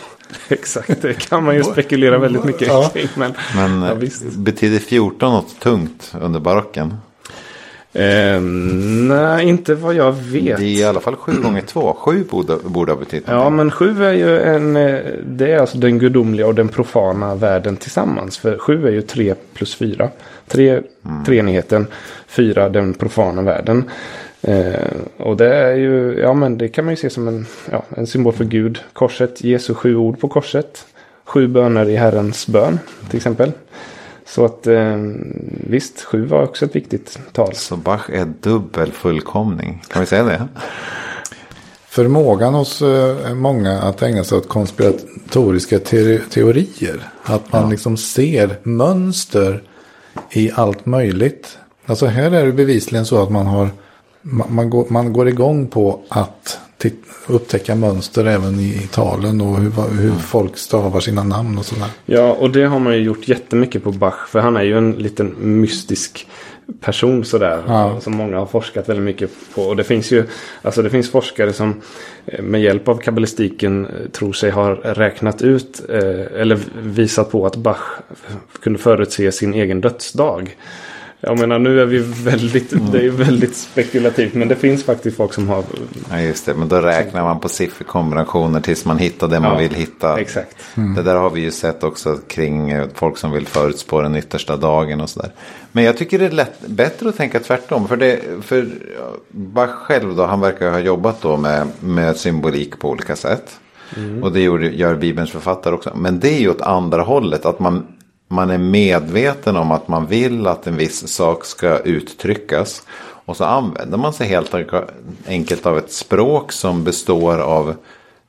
exakt. Det kan man ju spekulera väldigt mycket Ja. kring. Men, Men ja, eh, visst. betyder 14 något tungt under barocken? Eh, nej, inte vad jag vet. Det är i alla fall 7 gånger 2. 7 borde, borde ha betytt Ja, men sju är ju en... eh, Det är alltså den gudomliga och den profana världen tillsammans. För sju är ju tre plus fyra. Tre, treenigheten. Fyra, den profana världen. Eh, och det är ju, ja men det kan man ju se som en, ja, en symbol för Gud. Korset, Jesu sju ord på korset. Sju böner i Herrens bön, till exempel. Så att eh, visst, sju var också ett viktigt tal. Så Bach är dubbel fullkomning. Kan vi säga det? Förmågan hos eh, många att ägna sig åt konspiratoriska te teorier. Att man liksom ser mönster i allt möjligt. Alltså här är det bevisligen så att man har man, man, går, man går igång på att upptäcka mönster även i, talen och hur, hur folk stavar sina namn och sådär. Ja, och det har man ju gjort jättemycket på Bach. För han är ju en liten mystisk person sådär. Ja. Som många har forskat väldigt mycket på. Och det finns ju alltså det finns forskare som eh, med hjälp av kabbalistiken eh, tror sig ha räknat ut eh, eller visat på att Bach kunde förutse sin egen dödsdag. Jag menar nu är vi väldigt, det är ju väldigt spekulativt. Men det finns faktiskt folk som har Ja, just det. Men då räknar man på sifferkombinationer tills man hittar det man Ja, vill hitta. Exakt. Det där har vi ju sett också kring eh, folk som vill förutspå den yttersta dagen och sådär. Men jag tycker det är lätt, bättre att tänka tvärtom. För, det, för Bach själv då, han verkar ha jobbat då med, med symbolik på olika sätt. Och det gjorde, gör Bibelns författare också. Men det är ju åt andra hållet. Att man, man är medveten om att man vill att en viss sak ska uttryckas. Och så använder man sig helt enkelt av ett språk som består av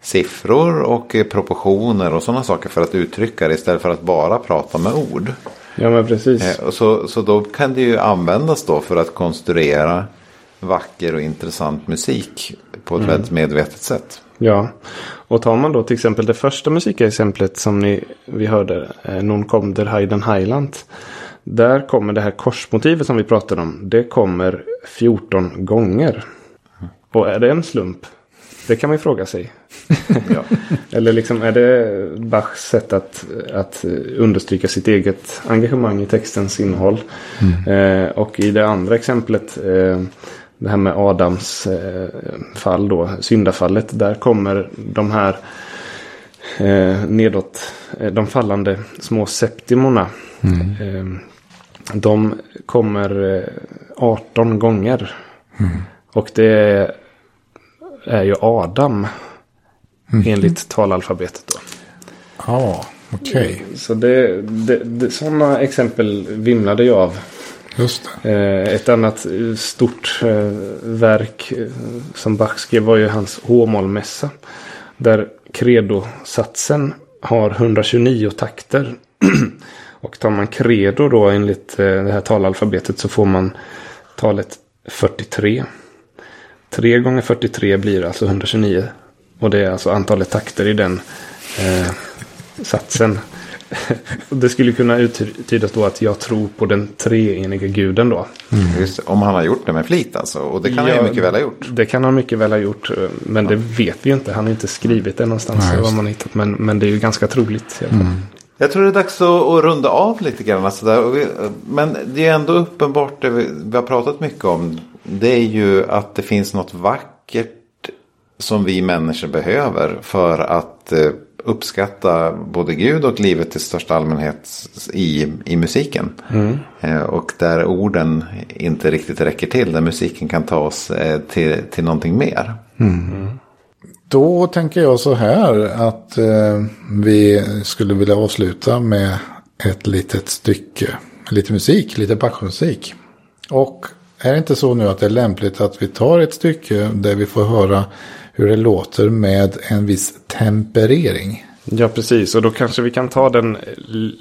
siffror och proportioner och sådana saker för att uttrycka det istället för att bara prata med ord. Ja men precis. Eh, Så, så då kan det ju användas då för att konstruera vacker och intressant musik på ett väldigt medvetet sätt. Ja, och tar man då till exempel det första musikexemplet som ni, vi hörde, eh, Non kom der Heiden Heiland. Där kommer det här korsmotivet som vi pratade om. Det kommer 14 gånger. Och är det en slump? Det kan man ju fråga sig. Eller liksom är det Bachs sätt att, att understryka sitt eget engagemang i textens innehåll. Eh, och i det andra exemplet, eh, det här med Adams eh, fall då, syndafallet. Där kommer de här eh, nedåt, eh, de fallande små septimorna. Eh, de kommer eh, 18 gånger. Och det är, ju Adam. Enligt talalfabetet då. Ja, okej. Så det, det, det, sådana exempel vimlade jag av. Just det. Eh, ett annat eh, stort eh, verk som Bach skrev var ju hans H-mollmässa. Där credo-satsen har 129 takter. Och tar man credo då enligt det här talalfabetet så får man talet 43. 3 gånger 43 blir alltså 129. Och det är alltså antalet takter i den eh, satsen. det skulle kunna uttydas då att jag tror på den treeniga guden då. Just, det, om han har gjort det med flit alltså. Och det kan han Ja, ju mycket väl ha gjort. Det kan han mycket väl ha gjort. Men det vet vi inte. Han har inte skrivit det någonstans. Nej, just vad man hittat. Men, men det är ju ganska troligt. Fall. Jag tror det är dags att, att runda av lite grann. Alltså där. Men det är ändå uppenbart det vi, vi har pratat mycket om. Det är ju att det finns något vackert som vi människor behöver för att eh, uppskatta både Gud och livet i största allmänhet i, i musiken. Eh, och där orden inte riktigt räcker till, där musiken kan ta oss eh, till, till någonting mer. Då tänker jag så här att eh, vi skulle vilja avsluta med ett litet stycke. Lite musik, lite Bachmusik. Och är det inte så nu att det är lämpligt att vi tar ett stycke där vi får höra hur det låter med en viss temperering? Ja, precis. Och då kanske vi kan ta den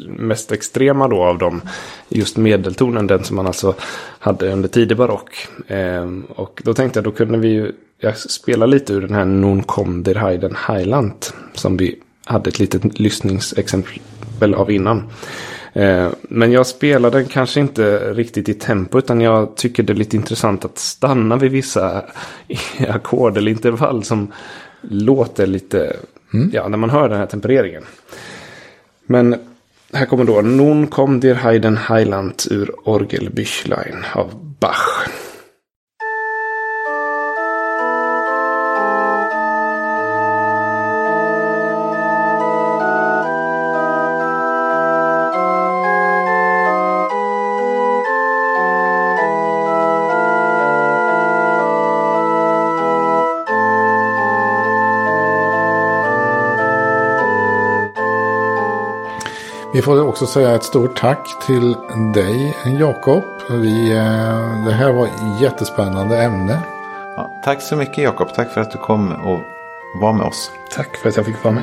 mest extrema då av dem. Just medeltonen, den som man alltså hade under tidig barock. Ehm, och då tänkte jag, då kunde vi ju jag spela lite ur den här Non kom der Heiden Highland. Som vi hade ett litet lyssningsexempel av innan. Ehm, men jag spelar den kanske inte riktigt i tempo. Utan jag tycker det är lite intressant att stanna vid vissa ackord eller intervall som låter lite, ja, när man hör den här tempereringen. Men här kommer då Nun kom dir Heiden Heiland ur Orgelbüchlein av Bach. Vi får också säga ett stort tack till dig Jakob. Vi, eh, Det här var ett jättespännande ämne. Ja, tack så mycket Jakob, tack för att du kom och var med oss. Tack för att jag fick vara med.